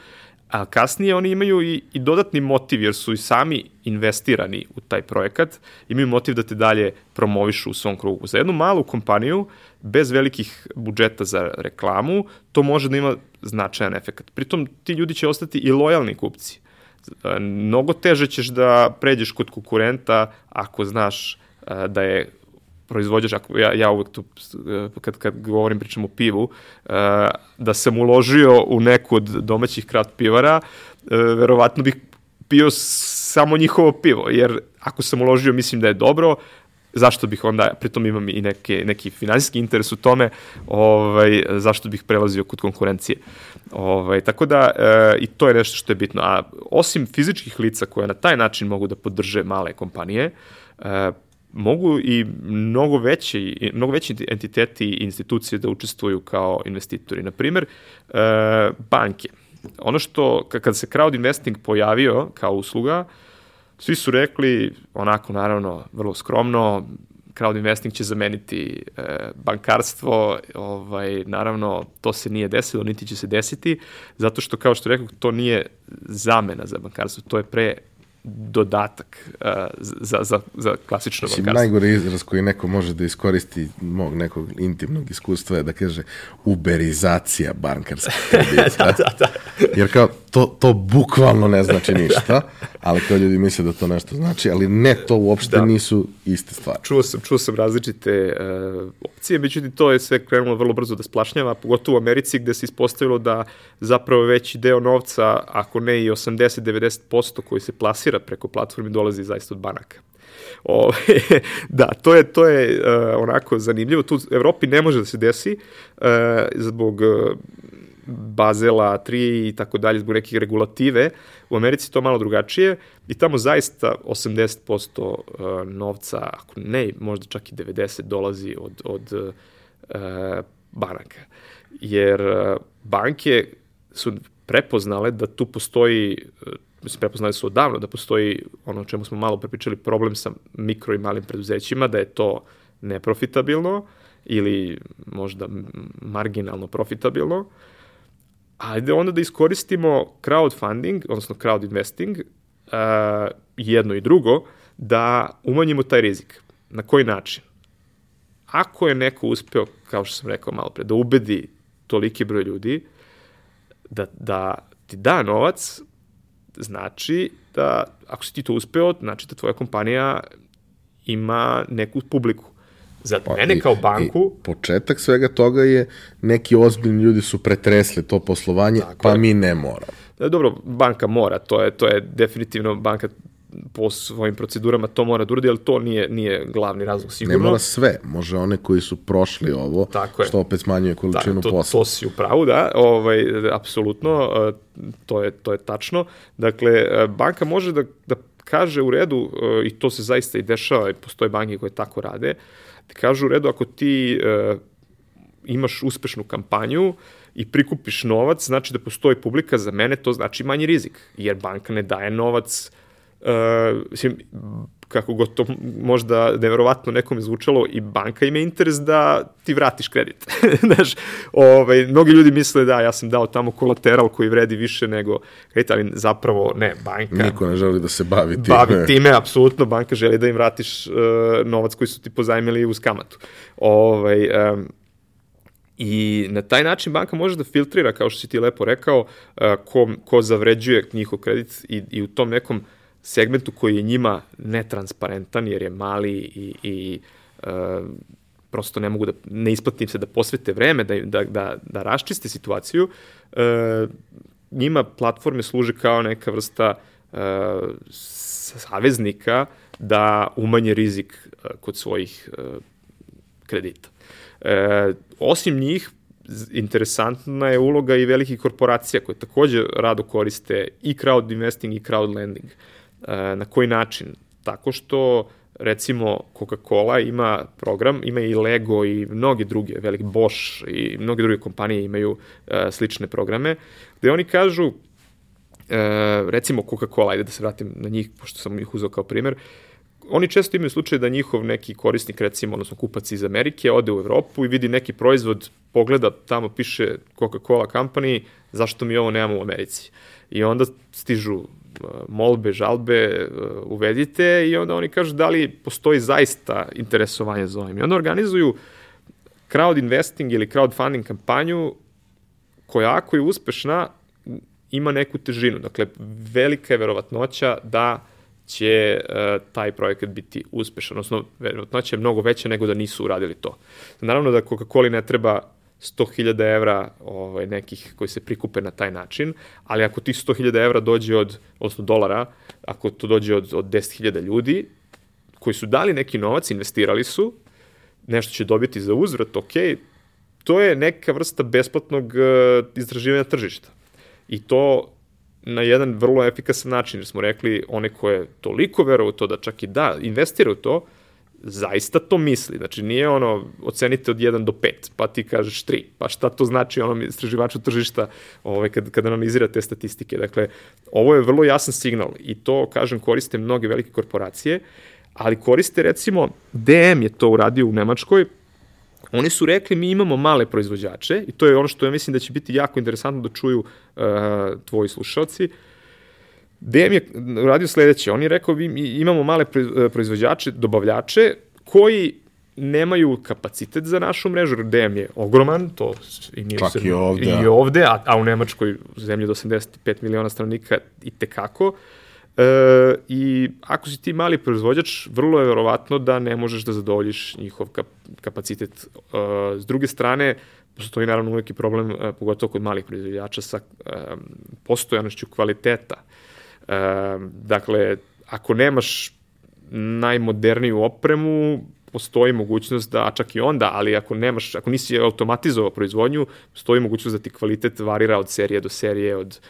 a kasnije oni imaju i, i dodatni motiv, jer su i sami investirani u taj projekat, imaju motiv da te dalje promovišu u svom krugu. Za jednu malu kompaniju, bez velikih budžeta za reklamu, to može da ima značajan efekt. Pritom, ti ljudi će ostati i lojalni kupci. Mnogo teže ćeš da pređeš kod konkurenta ako znaš da je proizvođač, ako ja, ja uvek tu, kad, kad govorim, pričam o pivu, eh, da sam uložio u neku od domaćih krat pivara, eh, verovatno bih pio samo njihovo pivo, jer ako sam uložio, mislim da je dobro, zašto bih onda, pritom imam i neke, neki finansijski interes u tome, ovaj, zašto bih prelazio kod konkurencije. Ovaj, tako da, e, i to je nešto što je bitno. A osim fizičkih lica koje na taj način mogu da podrže male kompanije, e, mogu i mnogo veći, mnogo veći entiteti i institucije da učestvuju kao investitori. Na primer, e, banke. Ono što, kad se crowd investing pojavio kao usluga, svi su rekli, onako naravno, vrlo skromno, crowd investing će zameniti e, bankarstvo, ovaj, naravno to se nije desilo, niti će se desiti, zato što kao što rekao, to nije zamena za bankarstvo, to je pre dodatak uh, za, za, za klasično Mislim, bankarstvo. najgori izraz koji neko može da iskoristi mog nekog intimnog iskustva je da kaže uberizacija bankarskih kredita. da, da, da. Jer kao, to, to bukvalno ne znači ništa, ali kao ljudi misle da to nešto znači, ali ne, to uopšte Da. nisu iste stvari. čuo sam, čuo sam različite uh, opcije, međutim to je sve krenulo vrlo brzo da splašnjava, pogotovo u Americi gde se ispostavilo da zapravo veći deo novca, ako ne i 80-90% koji se plasira preko platformi dolazi zaista od banaka. O, da, to je, to je uh, onako zanimljivo. Tu Evropi ne može da se desi uh, zbog uh, Bazela 3 i tako dalje, zbog nekih regulative. U Americi to malo drugačije i tamo zaista 80% uh, novca, ako ne, možda čak i 90 dolazi od, od uh, banaka. Jer uh, banke su prepoznale da tu postoji uh, mislim, prepoznali su odavno da postoji ono o čemu smo malo prepričali, problem sa mikro i malim preduzećima, da je to neprofitabilno ili možda marginalno profitabilno, ajde onda da iskoristimo crowdfunding, odnosno crowd investing, uh, jedno i drugo, da umanjimo taj rizik. Na koji način? Ako je neko uspeo, kao što sam rekao malo pre, da ubedi toliki broj ljudi, da, da ti da novac, znači da, ako si ti to uspeo, znači da tvoja kompanija ima neku publiku. Za pa, mene i- kao banku, I početak svega toga je neki ozbiljni ljudi su pretresli to poslovanje, Tako pa je. mi ne moramo. Da, dobro, banka mora, to je, to je definitivno banka po svojim procedurama to mora da uradi, ali to nije, nije glavni razlog Ne sigurno. mora sve, može one koji su prošli ovo, Tako je. što opet smanjuje količinu to, posla. to si u pravu, da, ovaj, apsolutno, e, to je, to je tačno. Dakle, e, banka može da, da kaže u redu, i to se zaista i dešava, i postoje banke koje tako rade, da kažu u redu ako ti e, imaš uspešnu kampanju i prikupiš novac, znači da postoji publika, za mene to znači manji rizik, jer banka ne daje novac mislim, kako god to možda neverovatno nekom zvučalo, i banka ima interes da ti vratiš kredit. Znaš, ovaj, mnogi ljudi misle da ja sam dao tamo kolateral koji vredi više nego kredit, ali zapravo ne, banka Niko ne želi da se bavi time. bavi time, apsolutno, banka želi da im vratiš uh, novac koji su ti pozajmili uz kamatu. Ovaj, um, I na taj način banka može da filtrira, kao što si ti lepo rekao, uh, ko, ko zavređuje njihov kredit i, i u tom nekom segmentu koji je njima netransparentan, jer je mali i, i uh, prosto ne mogu da, ne isplatim se da posvete vreme, da, da, da, da raščiste situaciju, uh, njima platforme služe kao neka vrsta uh, saveznika da umanje rizik uh, kod svojih uh, kredita. E, osim njih, interesantna je uloga i velikih korporacija koje takođe rado koriste i crowd investing i crowd lending. E, na koji način? Tako što recimo Coca-Cola ima program, ima i Lego i mnoge druge, velik Bosch i mnoge druge kompanije imaju e, slične programe, gde oni kažu, e, recimo Coca-Cola, ajde da se vratim na njih, pošto sam ih uzao kao primer, oni često imaju slučaj da njihov neki korisnik, recimo, odnosno kupac iz Amerike, ode u Evropu i vidi neki proizvod, pogleda, tamo piše Coca-Cola company, zašto mi ovo nemamo u Americi? I onda stižu molbe, žalbe, uh, uvedite i onda oni kažu da li postoji zaista interesovanje za ovim. I onda organizuju crowd investing ili crowdfunding kampanju koja ako je uspešna ima neku težinu. Dakle, velika je verovatnoća da će uh, taj projekat biti uspešan, odnosno verovatnoća je mnogo veća nego da nisu uradili to. Naravno da Coca-Cola ne treba 100.000 evra ovaj, nekih koji se prikupe na taj način, ali ako tih 100.000 evra dođe od, odnosno dolara, ako to dođe od, od 10.000 ljudi koji su dali neki novac, investirali su, nešto će dobiti za uzvrat, ok, to je neka vrsta besplatnog uh, istraživanja tržišta. I to na jedan vrlo efikasan način, jer smo rekli, one koje toliko veruju u to da čak i da, investira u to, zaista to misli. Znači, nije ono, ocenite od 1 do 5, pa ti kažeš 3. Pa šta to znači onom istraživaču tržišta ovaj, kad, kad analizira te statistike? Dakle, ovo je vrlo jasan signal i to, kažem, koriste mnoge velike korporacije, ali koriste, recimo, DM je to uradio u Nemačkoj, Oni su rekli mi imamo male proizvođače i to je ono što ja mislim da će biti jako interesantno da čuju uh, tvoji slušalci. DM je radio sledeće, on je rekao, vi imamo male proizvođače, dobavljače, koji nemaju kapacitet za našu mrežu, DM je ogroman, to i nije Čak i ovde. I ovde, a, a u Nemačkoj zemlji do 85 miliona stanovnika i tekako. E, I ako si ti mali proizvođač, vrlo je verovatno da ne možeš da zadovoljiš njihov kap, kapacitet. E, s druge strane, postoji naravno uvijek i problem, e, pogotovo kod malih proizvođača, sa e, postojanošću kvaliteta. E, dakle, ako nemaš najmoderniju opremu, postoji mogućnost da, čak i onda, ali ako nemaš, ako nisi automatizovao proizvodnju, postoji mogućnost da ti kvalitet varira od serije do serije, od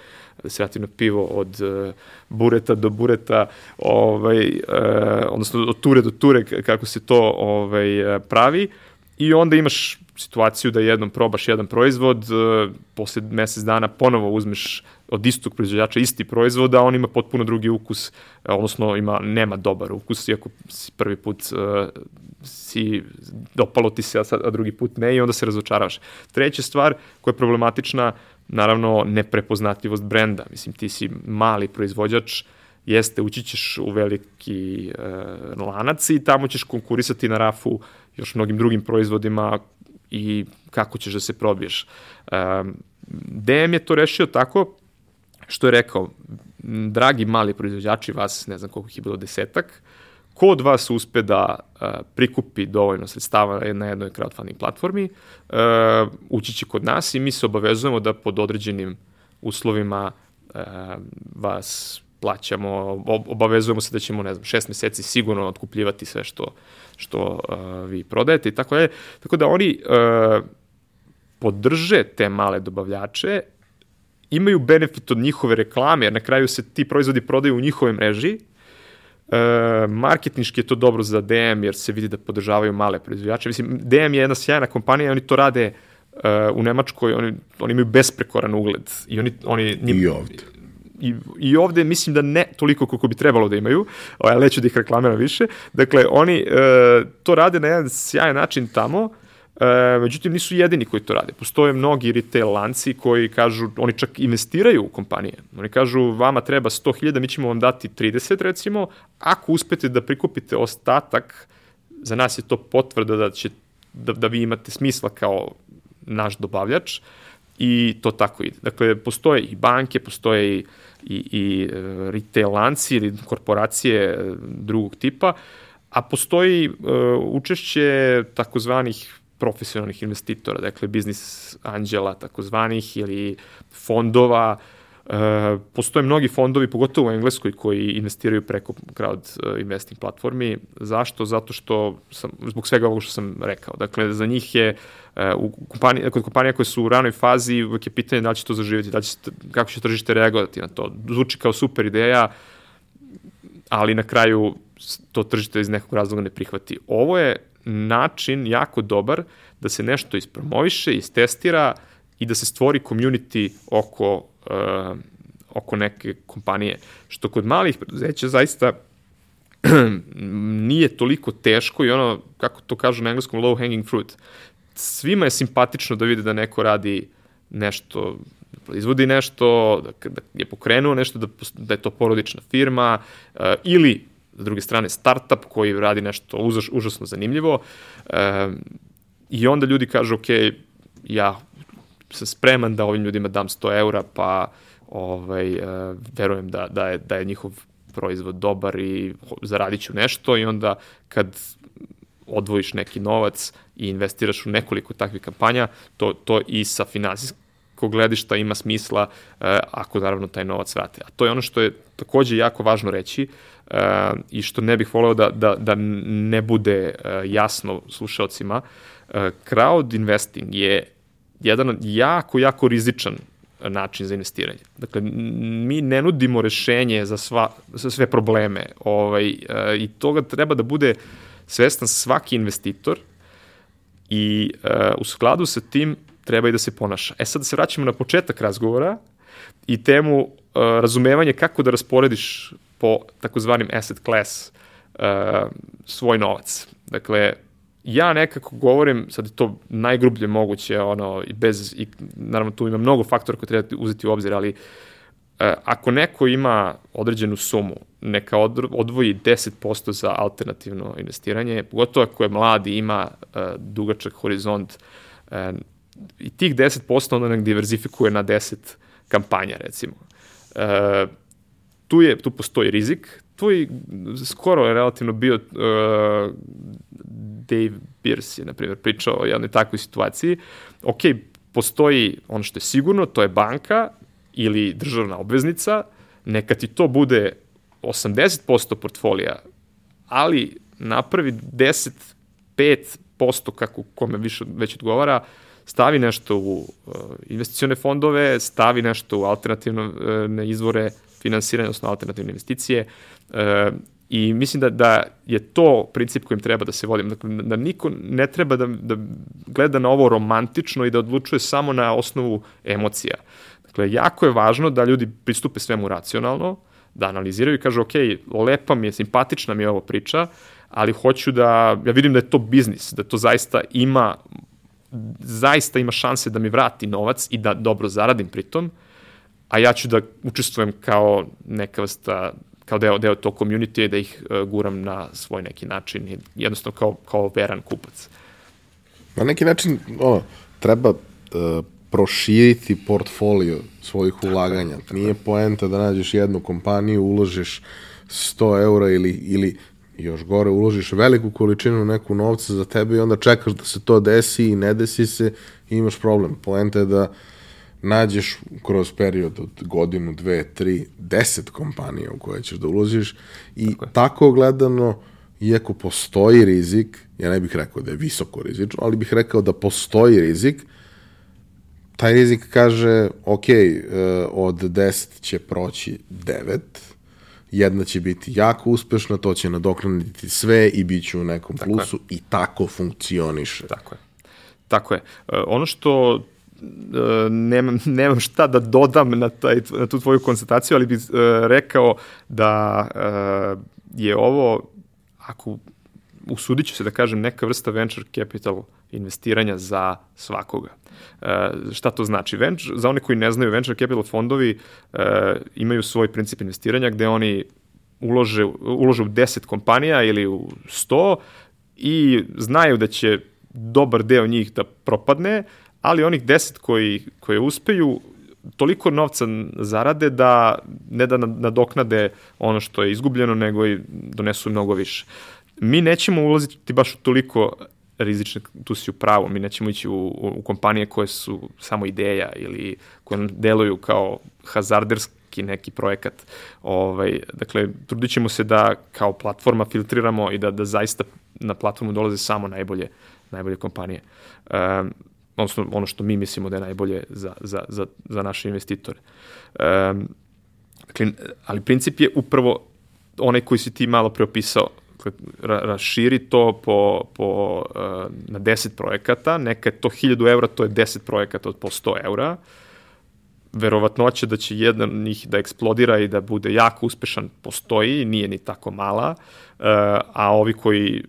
da se vratim na pivo, od uh, bureta do bureta, ovaj, uh, odnosno od ture do ture, kako se to ovaj, pravi, i onda imaš situaciju da jednom probaš jedan proizvod, uh, posle mesec dana ponovo uzmeš od istog proizvođača isti proizvod, a on ima potpuno drugi ukus, odnosno ima, nema dobar ukus, iako si prvi put uh, si dopalo ti se, a, sad, a drugi put ne i onda se razočaravaš. Treća stvar koja je problematična, naravno neprepoznatljivost brenda. Mislim, ti si mali proizvođač, jeste, ući ćeš u veliki e, lanac i tamo ćeš konkurisati na rafu još mnogim drugim proizvodima i kako ćeš da se probiješ. E, DM je to rešio tako što je rekao, dragi mali proizvođači, vas ne znam koliko ih je bilo desetak, ko od vas uspe da uh, prikupi dovoljno sredstava na jednoj crowdfunding platformi, uh, ući će kod nas i mi se obavezujemo da pod određenim uslovima uh, vas plaćamo, obavezujemo se da ćemo, ne znam, šest meseci sigurno otkupljivati sve što, što uh, vi prodajete i tako je. Tako da oni uh, podrže te male dobavljače, imaju benefit od njihove reklame, jer na kraju se ti proizvodi prodaju u njihovoj mreži, E, marketinški je to dobro za DM jer se vidi da podržavaju male proizvođače. Mislim, DM je jedna sjajna kompanija oni to rade uh, u Nemačkoj, oni, oni imaju besprekoran ugled. I, oni, oni, ni, I ovde. I, I ovde mislim da ne toliko koliko bi trebalo da imaju, ali neću da ih reklamiram više. Dakle, oni uh, to rade na jedan sjajan način tamo, E, međutim, nisu jedini koji to rade. Postoje mnogi retail lanci koji kažu, oni čak investiraju u kompanije. Oni kažu, vama treba 100.000, mi ćemo vam dati 30 recimo, ako uspete da prikupite ostatak, za nas je to potvrda da, će, da, da vi imate smisla kao naš dobavljač i to tako ide. Dakle, postoje i banke, postoje i, i, i e, retail lanci ili korporacije e, drugog tipa, a postoji uh, učešće takozvanih profesionalnih investitora, dakle biznis anđela takozvanih ili fondova. E, postoje mnogi fondovi, pogotovo u Engleskoj, koji investiraju preko crowd e, investing platformi. Zašto? Zato što, sam, zbog svega ovoga što sam rekao. Dakle, za njih je e, u kompaniji, kod kompanija koje su u ranoj fazi, uvek je pitanje da li će to zaživjeti, da će, kako će tržište reagovati na to. Zvuči kao super ideja, ali na kraju to tržište iz nekog razloga ne prihvati. Ovo je način jako dobar da se nešto ispromoviše, istestira i da se stvori community oko, uh, oko neke kompanije. Što kod malih preduzeća zaista nije toliko teško i ono, kako to kažu na engleskom, low hanging fruit. Svima je simpatično da vide da neko radi nešto, da izvodi nešto, da, da je pokrenuo nešto, da, da je to porodična firma uh, ili s druge strane startup koji radi nešto užas, užasno zanimljivo e, i onda ljudi kažu ok, ja sam spreman da ovim ljudima dam 100 eura pa ovaj, e, verujem da, da, je, da je njihov proizvod dobar i zaradit ću nešto i onda kad odvojiš neki novac i investiraš u nekoliko takvih kampanja, to, to i sa finansijskog gledišta ima smisla e, ako naravno taj novac vrate. A to je ono što je takođe jako važno reći, uh, i što ne bih voleo da, da, da ne bude uh, jasno slušalcima, uh, crowd investing je jedan jako, jako rizičan način za investiranje. Dakle, mi ne nudimo rešenje za, sva, za sve probleme ovaj, uh, i toga treba da bude svestan svaki investitor i uh, u skladu sa tim treba i da se ponaša. E sad da se vraćamo na početak razgovora i temu uh, razumevanje kako da rasporediš po takozvanim asset class uh, svoj novac. Dakle, ja nekako govorim, sad je to najgrublje moguće, ono, bez, i naravno tu ima mnogo faktora koje treba uzeti u obzir, ali ako neko ima određenu sumu, neka odvoji 10% za alternativno investiranje, pogotovo ako je mladi, ima uh, dugačak horizont uh, i tih 10% onda nek diverzifikuje na 10 kampanja, recimo. Uh, tu, je, tu postoji rizik, tu je skoro je relativno bio uh, Dave Pierce je, na primjer, pričao o jednoj takvoj situaciji. Ok, postoji ono što je sigurno, to je banka ili državna obveznica, neka ti to bude 80% portfolija, ali napravi 10, 5% kako kome više već odgovara, stavi nešto u uh, investicione fondove, stavi nešto u alternativne uh, izvore finansiranja, odnosno alternativne investicije, uh, I mislim da, da je to princip kojim treba da se vodim. Dakle, da niko ne treba da, da gleda na ovo romantično i da odlučuje samo na osnovu emocija. Dakle, jako je važno da ljudi pristupe svemu racionalno, da analiziraju i kažu, ok, lepa mi je, simpatična mi je ovo priča, ali hoću da, ja vidim da je to biznis, da to zaista ima, zaista ima šanse da mi vrati novac i da dobro zaradim pritom, a ja ću da učestvujem kao neka vrsta kao deo, deo tog community da ih uh, guram na svoj neki način jednostavno kao, kao veran kupac. Na neki način, ono, treba uh, proširiti portfolio svojih ulaganja. Nije poenta da nađeš jednu kompaniju, uložiš 100 eura ili, ili još gore uložiš veliku količinu neku novca za tebe i onda čekaš da se to desi i ne desi se i imaš problem. Poenta je da nađeš kroz period od godinu, dve, tri, deset kompanija u koje ćeš da uložiš i tako, tako gledano, iako postoji rizik, ja ne bih rekao da je visoko rizično, ali bih rekao da postoji rizik, taj rizik kaže, ok, eh, od 10 će proći 9, jedna će biti jako uspešna, to će nadoknaditi sve i bit će u nekom tako plusu je. i tako funkcioniše. Tako je. Tako je. Eh, ono što nemam, nemam šta da dodam na, taj, na tu tvoju konstataciju, ali bih rekao da je ovo, ako usudit ću se da kažem, neka vrsta venture capital investiranja za svakoga. E, šta to znači? Venture, za one koji ne znaju, venture capital fondovi e, imaju svoj princip investiranja gde oni ulože, ulože u 10 kompanija ili u 100 i znaju da će dobar deo njih da propadne, ali onih 10 koji, koje uspeju toliko novca zarade da ne da nadoknade ono što je izgubljeno, nego i donesu mnogo više. Mi nećemo ulaziti baš u toliko rizične, tu si u pravu, mi nećemo ići u, u kompanije koje su samo ideja ili koje nam deluju kao hazarderski neki projekat. Ovaj, dakle, trudit ćemo se da kao platforma filtriramo i da, da zaista na platformu dolaze samo najbolje, najbolje kompanije. Um, odnosno ono što mi mislimo da je najbolje za, za, za, za naše investitore. Um, dakle, ali princip je upravo onaj koji si ti malo preopisao, ra, raširi to po, po, uh, na 10 projekata, neka je to 1000 eura, to je 10 projekata od po 100 eura, verovatnoća da će jedan od njih da eksplodira i da bude jako uspešan postoji, nije ni tako mala, uh, a ovi koji,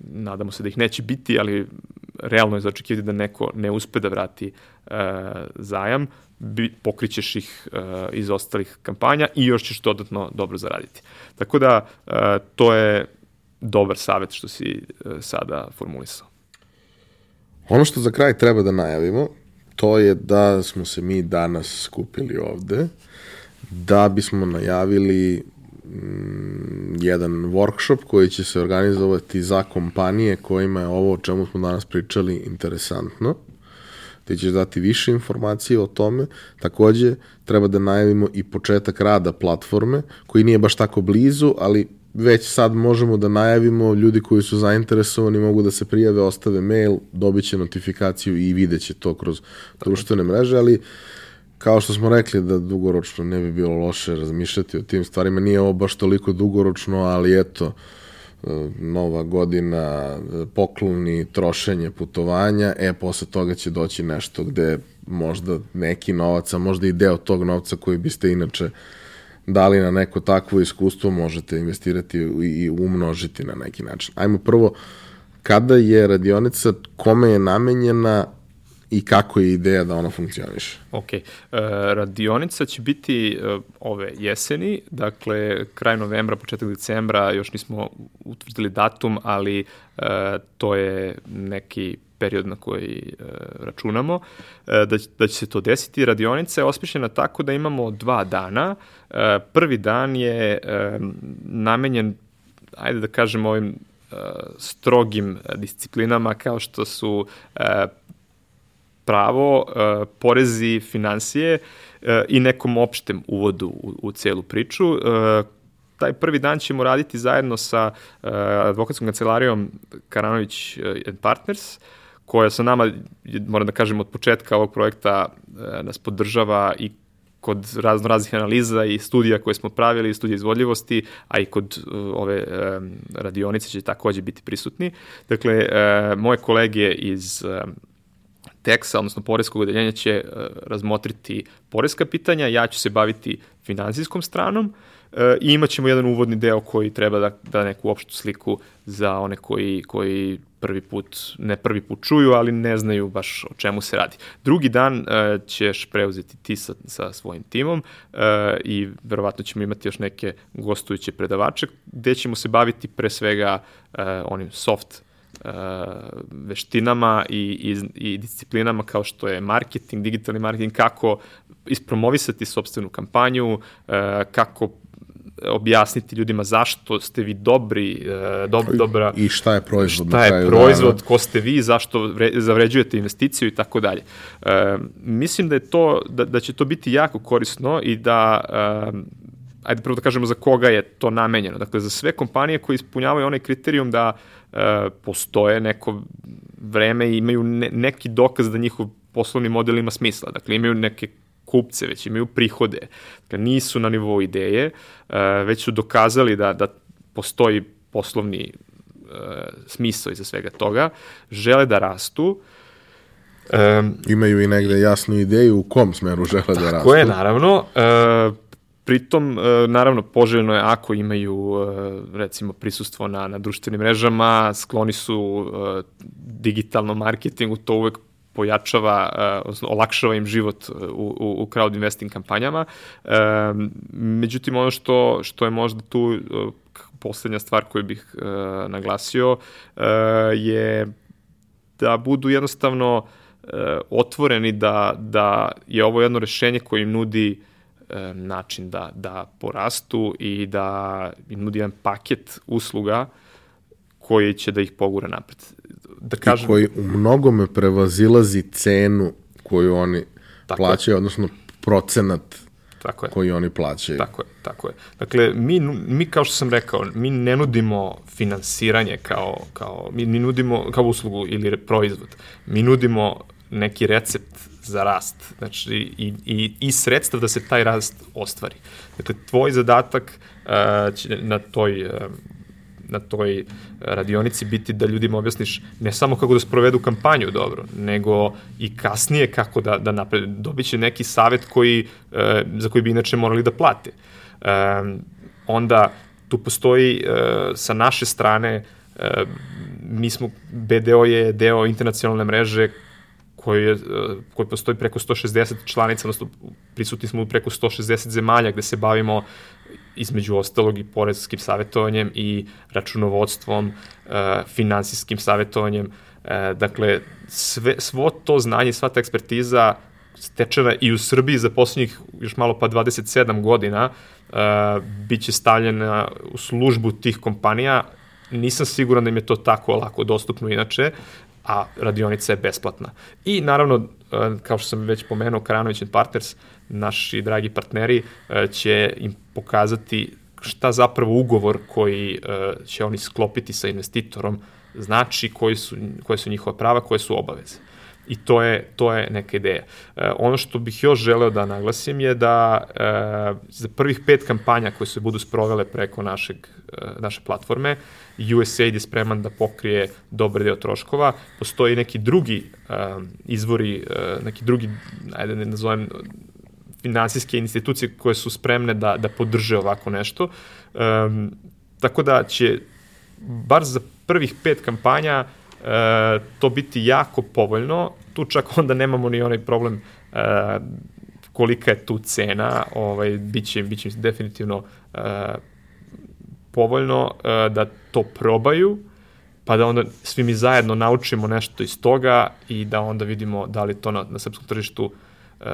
nadamo se da ih neće biti, ali realno je začekivati da neko ne uspe da vrati uh, zajam, bi, pokrićeš ih uh, iz ostalih kampanja i još ćeš dodatno dobro zaraditi. Tako da, uh, to je dobar savet što si e, sada formulisao. Ono što za kraj treba da najavimo, to je da smo se mi danas skupili ovde, da bismo najavili jedan workshop koji će se organizovati za kompanije kojima je ovo o čemu smo danas pričali interesantno ti ćeš dati više informacije o tome. Takođe, treba da najavimo i početak rada platforme, koji nije baš tako blizu, ali već sad možemo da najavimo, ljudi koji su zainteresovani mogu da se prijave, ostave mail, dobit će notifikaciju i vidjet će to kroz društvene mreže, ali kao što smo rekli da dugoročno ne bi bilo loše razmišljati o tim stvarima, nije ovo baš toliko dugoročno, ali eto, nova godina, pokloni, trošenje, putovanja, e, posle toga će doći nešto gde možda neki novac, a možda i deo tog novca koji biste inače uh, da li na neko takvo iskustvo možete investirati i umnožiti na neki način. Ajmo prvo, kada je radionica, kome je namenjena i kako je ideja da ona funkcioniše? Ok, e, radionica će biti e, ove jeseni, dakle kraj novembra, početak decembra, još nismo utvrdili datum, ali e, to je neki period na koji e, računamo, e, da, da će se to desiti. Radionica je osmišljena tako da imamo dva dana. E, prvi dan je e, namenjen, ajde da kažemo, ovim e, strogim disciplinama kao što su e, pravo, e, porezi, financije e, i nekom opštem uvodu u, u celu priču. E, taj prvi dan ćemo raditi zajedno sa advokatskom kancelarijom Karanović and Partners, koja sa nama, moram da kažem, od početka ovog projekta nas podržava i kod razno raznih analiza i studija koje smo pravili, studija izvodljivosti, a i kod uh, ove um, radionice će takođe biti prisutni. Dakle, uh, moje kolege iz teksa, odnosno poreskog odeljenja će uh, razmotriti poreska pitanja, ja ću se baviti finansijskom stranom uh, i imat ćemo jedan uvodni deo koji treba da, da neku opštu sliku za one koji, koji prvi put, ne prvi put čuju, ali ne znaju baš o čemu se radi. Drugi dan uh, ćeš preuzeti ti sa, sa svojim timom i verovatno ćemo imati još neke gostujuće predavače gde ćemo se baviti pre svega onim soft veštinama i, i, i disciplinama kao što je marketing, digitalni marketing, kako ispromovisati sobstvenu kampanju, uh, kako objasniti ljudima zašto ste vi dobri, uh, dob, dobra... I šta je proizvod šta je proizvod, dana. ko ste vi, zašto vre, zavređujete investiciju i tako dalje. Uh, mislim da je to, da, da će to biti jako korisno i da uh, ajde prvo da kažemo za koga je to namenjeno. Dakle, za sve kompanije koje ispunjavaju onaj kriterijum da e, postoje neko vreme i imaju ne, neki dokaz da njihov poslovni model ima smisla. Dakle, imaju neke kupce, već imaju prihode. Dakle, nisu na nivou ideje, e, već su dokazali da, da postoji poslovni e, smisao iza svega toga, žele da rastu, Um, Imaju i negde jasnu ideju u kom smeru žele da rastu. Tako je, naravno. E, Pritom, e, naravno, poželjno je ako imaju, e, recimo, prisustvo na, na društvenim mrežama, skloni su e, digitalnom marketingu, to uvek pojačava, odnosno olakšava im život u, u, u crowd investing kampanjama. Međutim, ono što, što je možda tu poslednja stvar koju bih naglasio je da budu jednostavno otvoreni da, da je ovo jedno rešenje koje im nudi način da, da porastu i da im nudi jedan paket usluga koji će da ih pogura napred. Da kažem, I koji u mnogome prevazilazi cenu koju oni tako plaćaju, je. odnosno procenat tako je. koji oni plaćaju. Tako je, tako je. Dakle, mi, mi kao što sam rekao, mi ne nudimo finansiranje kao, kao mi, mi nudimo kao uslugu ili proizvod. Mi nudimo neki recept za rast, znači i, i, i sredstva da se taj rast ostvari. Dakle, tvoj zadatak uh, će na toj uh, na toj radionici biti da ljudima objasniš ne samo kako da sprovedu kampanju dobro, nego i kasnije kako da, da napred. Dobit će neki savet koji, uh, za koji bi inače morali da plate. Um, onda tu postoji uh, sa naše strane uh, mi smo, BDO je deo internacionalne mreže koji, je, koji postoji preko 160 članica, odnosno prisutni smo u preko 160 zemalja gde se bavimo između ostalog i poredskim savjetovanjem i računovodstvom, e, finansijskim savjetovanjem. E, dakle, sve, svo to znanje, sva ta ekspertiza stečena i u Srbiji za poslednjih još malo pa 27 godina uh, biće stavljena u službu tih kompanija. Nisam siguran da im je to tako lako dostupno inače, a radionica je besplatna. I naravno, e, kao što sam već pomenuo, Karanović Partners, naši dragi partneri, e, će im pokazati šta zapravo ugovor koji e, će oni sklopiti sa investitorom znači, koji su, koje su njihova prava, koje su obaveze. I to je, to je neka ideja. E, ono što bih još želeo da naglasim je da e, za prvih pet kampanja koje se budu sprovele preko našeg, e, naše platforme, USAID je spreman da pokrije dobar deo troškova. Postoji neki drugi e, izvori, e, neki drugi, ajde ne nazovem, finansijske institucije koje su spremne da, da podrže ovako nešto. E, tako da će, bar za prvih pet kampanja, to biti jako povoljno. Tu čak onda nemamo ni onaj problem e, kolika je tu cena, ovaj, biće, biće definitivno e, povoljno e, da to probaju, pa da onda svi mi zajedno naučimo nešto iz toga i da onda vidimo da li to na, na srpskom tržištu uh,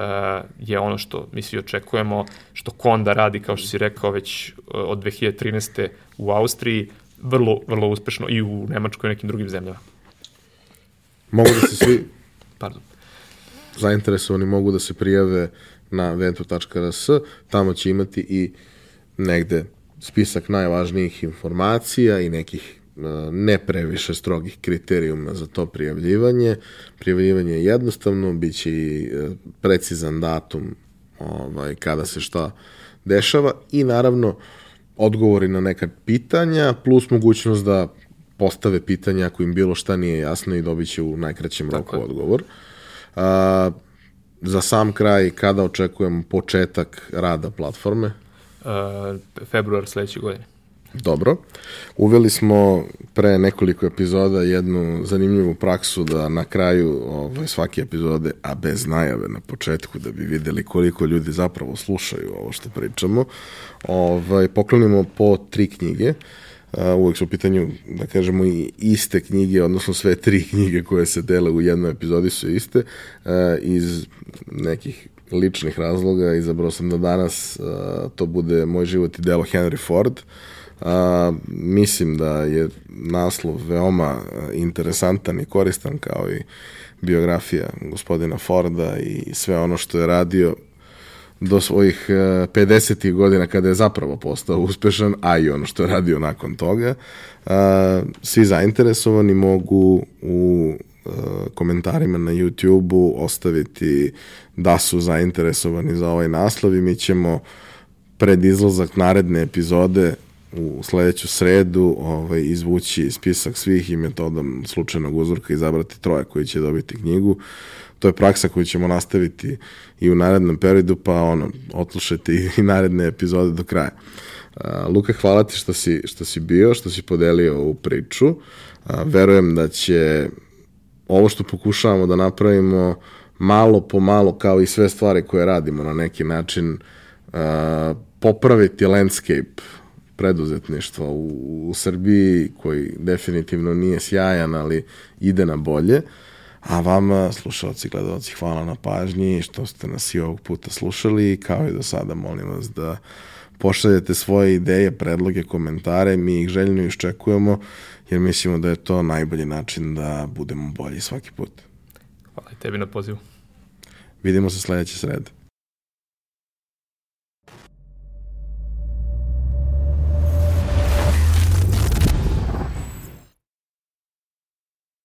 je ono što mi svi očekujemo, što Konda radi, kao što si rekao, već uh, od 2013. u Austriji, vrlo, vrlo uspešno i u Nemačkoj i nekim drugim zemljama. Mogu da se svi Pardon. zainteresovani mogu da se prijave na ventu.rs, tamo će imati i negde spisak najvažnijih informacija i nekih ne previše strogih kriterijuma za to prijavljivanje. Prijavljivanje je jednostavno, bit će i e, precizan datum ovaj, kada se šta dešava i naravno odgovori na neka pitanja plus mogućnost da postave pitanja ako im bilo šta nije jasno i dobit će u najkraćem roku Tako odgovor. A, za sam kraj, kada očekujemo početak rada platforme? Uh, februar sledeće godine. Dobro. Uveli smo pre nekoliko epizoda jednu zanimljivu praksu da na kraju ovaj, svake epizode, a bez najave na početku, da bi videli koliko ljudi zapravo slušaju ovo što pričamo, ovaj, poklonimo po tri knjige. Uh, uvek su u pitanju, da kažemo, i iste knjige, odnosno sve tri knjige koje se dele u jednoj epizodi su iste, iz nekih ličnih razloga izabrao sam da danas to bude Moj život i delo Henry Ford, A, mislim da je naslov veoma interesantan i koristan kao i biografija gospodina Forda i sve ono što je radio do svojih 50. godina kada je zapravo postao uspešan, a i ono što je radio nakon toga. Svi zainteresovani mogu u komentarima na YouTube-u ostaviti da su zainteresovani za ovaj naslov i mi ćemo pred izlazak naredne epizode u sledeću sredu ovaj, izvući spisak svih i metodom slučajnog uzorka izabrati troje koji će dobiti knjigu. To je praksa koju ćemo nastaviti i u narednom periodu, pa ono, otlušajte i, i naredne epizode do kraja. Uh, Luka, hvala ti što si, što si bio, što si podelio ovu priču. Uh, verujem da će ovo što pokušavamo da napravimo malo po malo, kao i sve stvari koje radimo na neki način, uh, popraviti landscape preduzetništva u, u Srbiji koji definitivno nije sjajan, ali ide na bolje. A vama, slušalci, gledalci, hvala na pažnji što ste nas i ovog puta slušali kao i do sada molim vas da pošaljete svoje ideje, predloge, komentare, mi ih željno iščekujemo jer mislimo da je to najbolji način da budemo bolji svaki put. Hvala i tebi na pozivu. Vidimo se sledeće srede.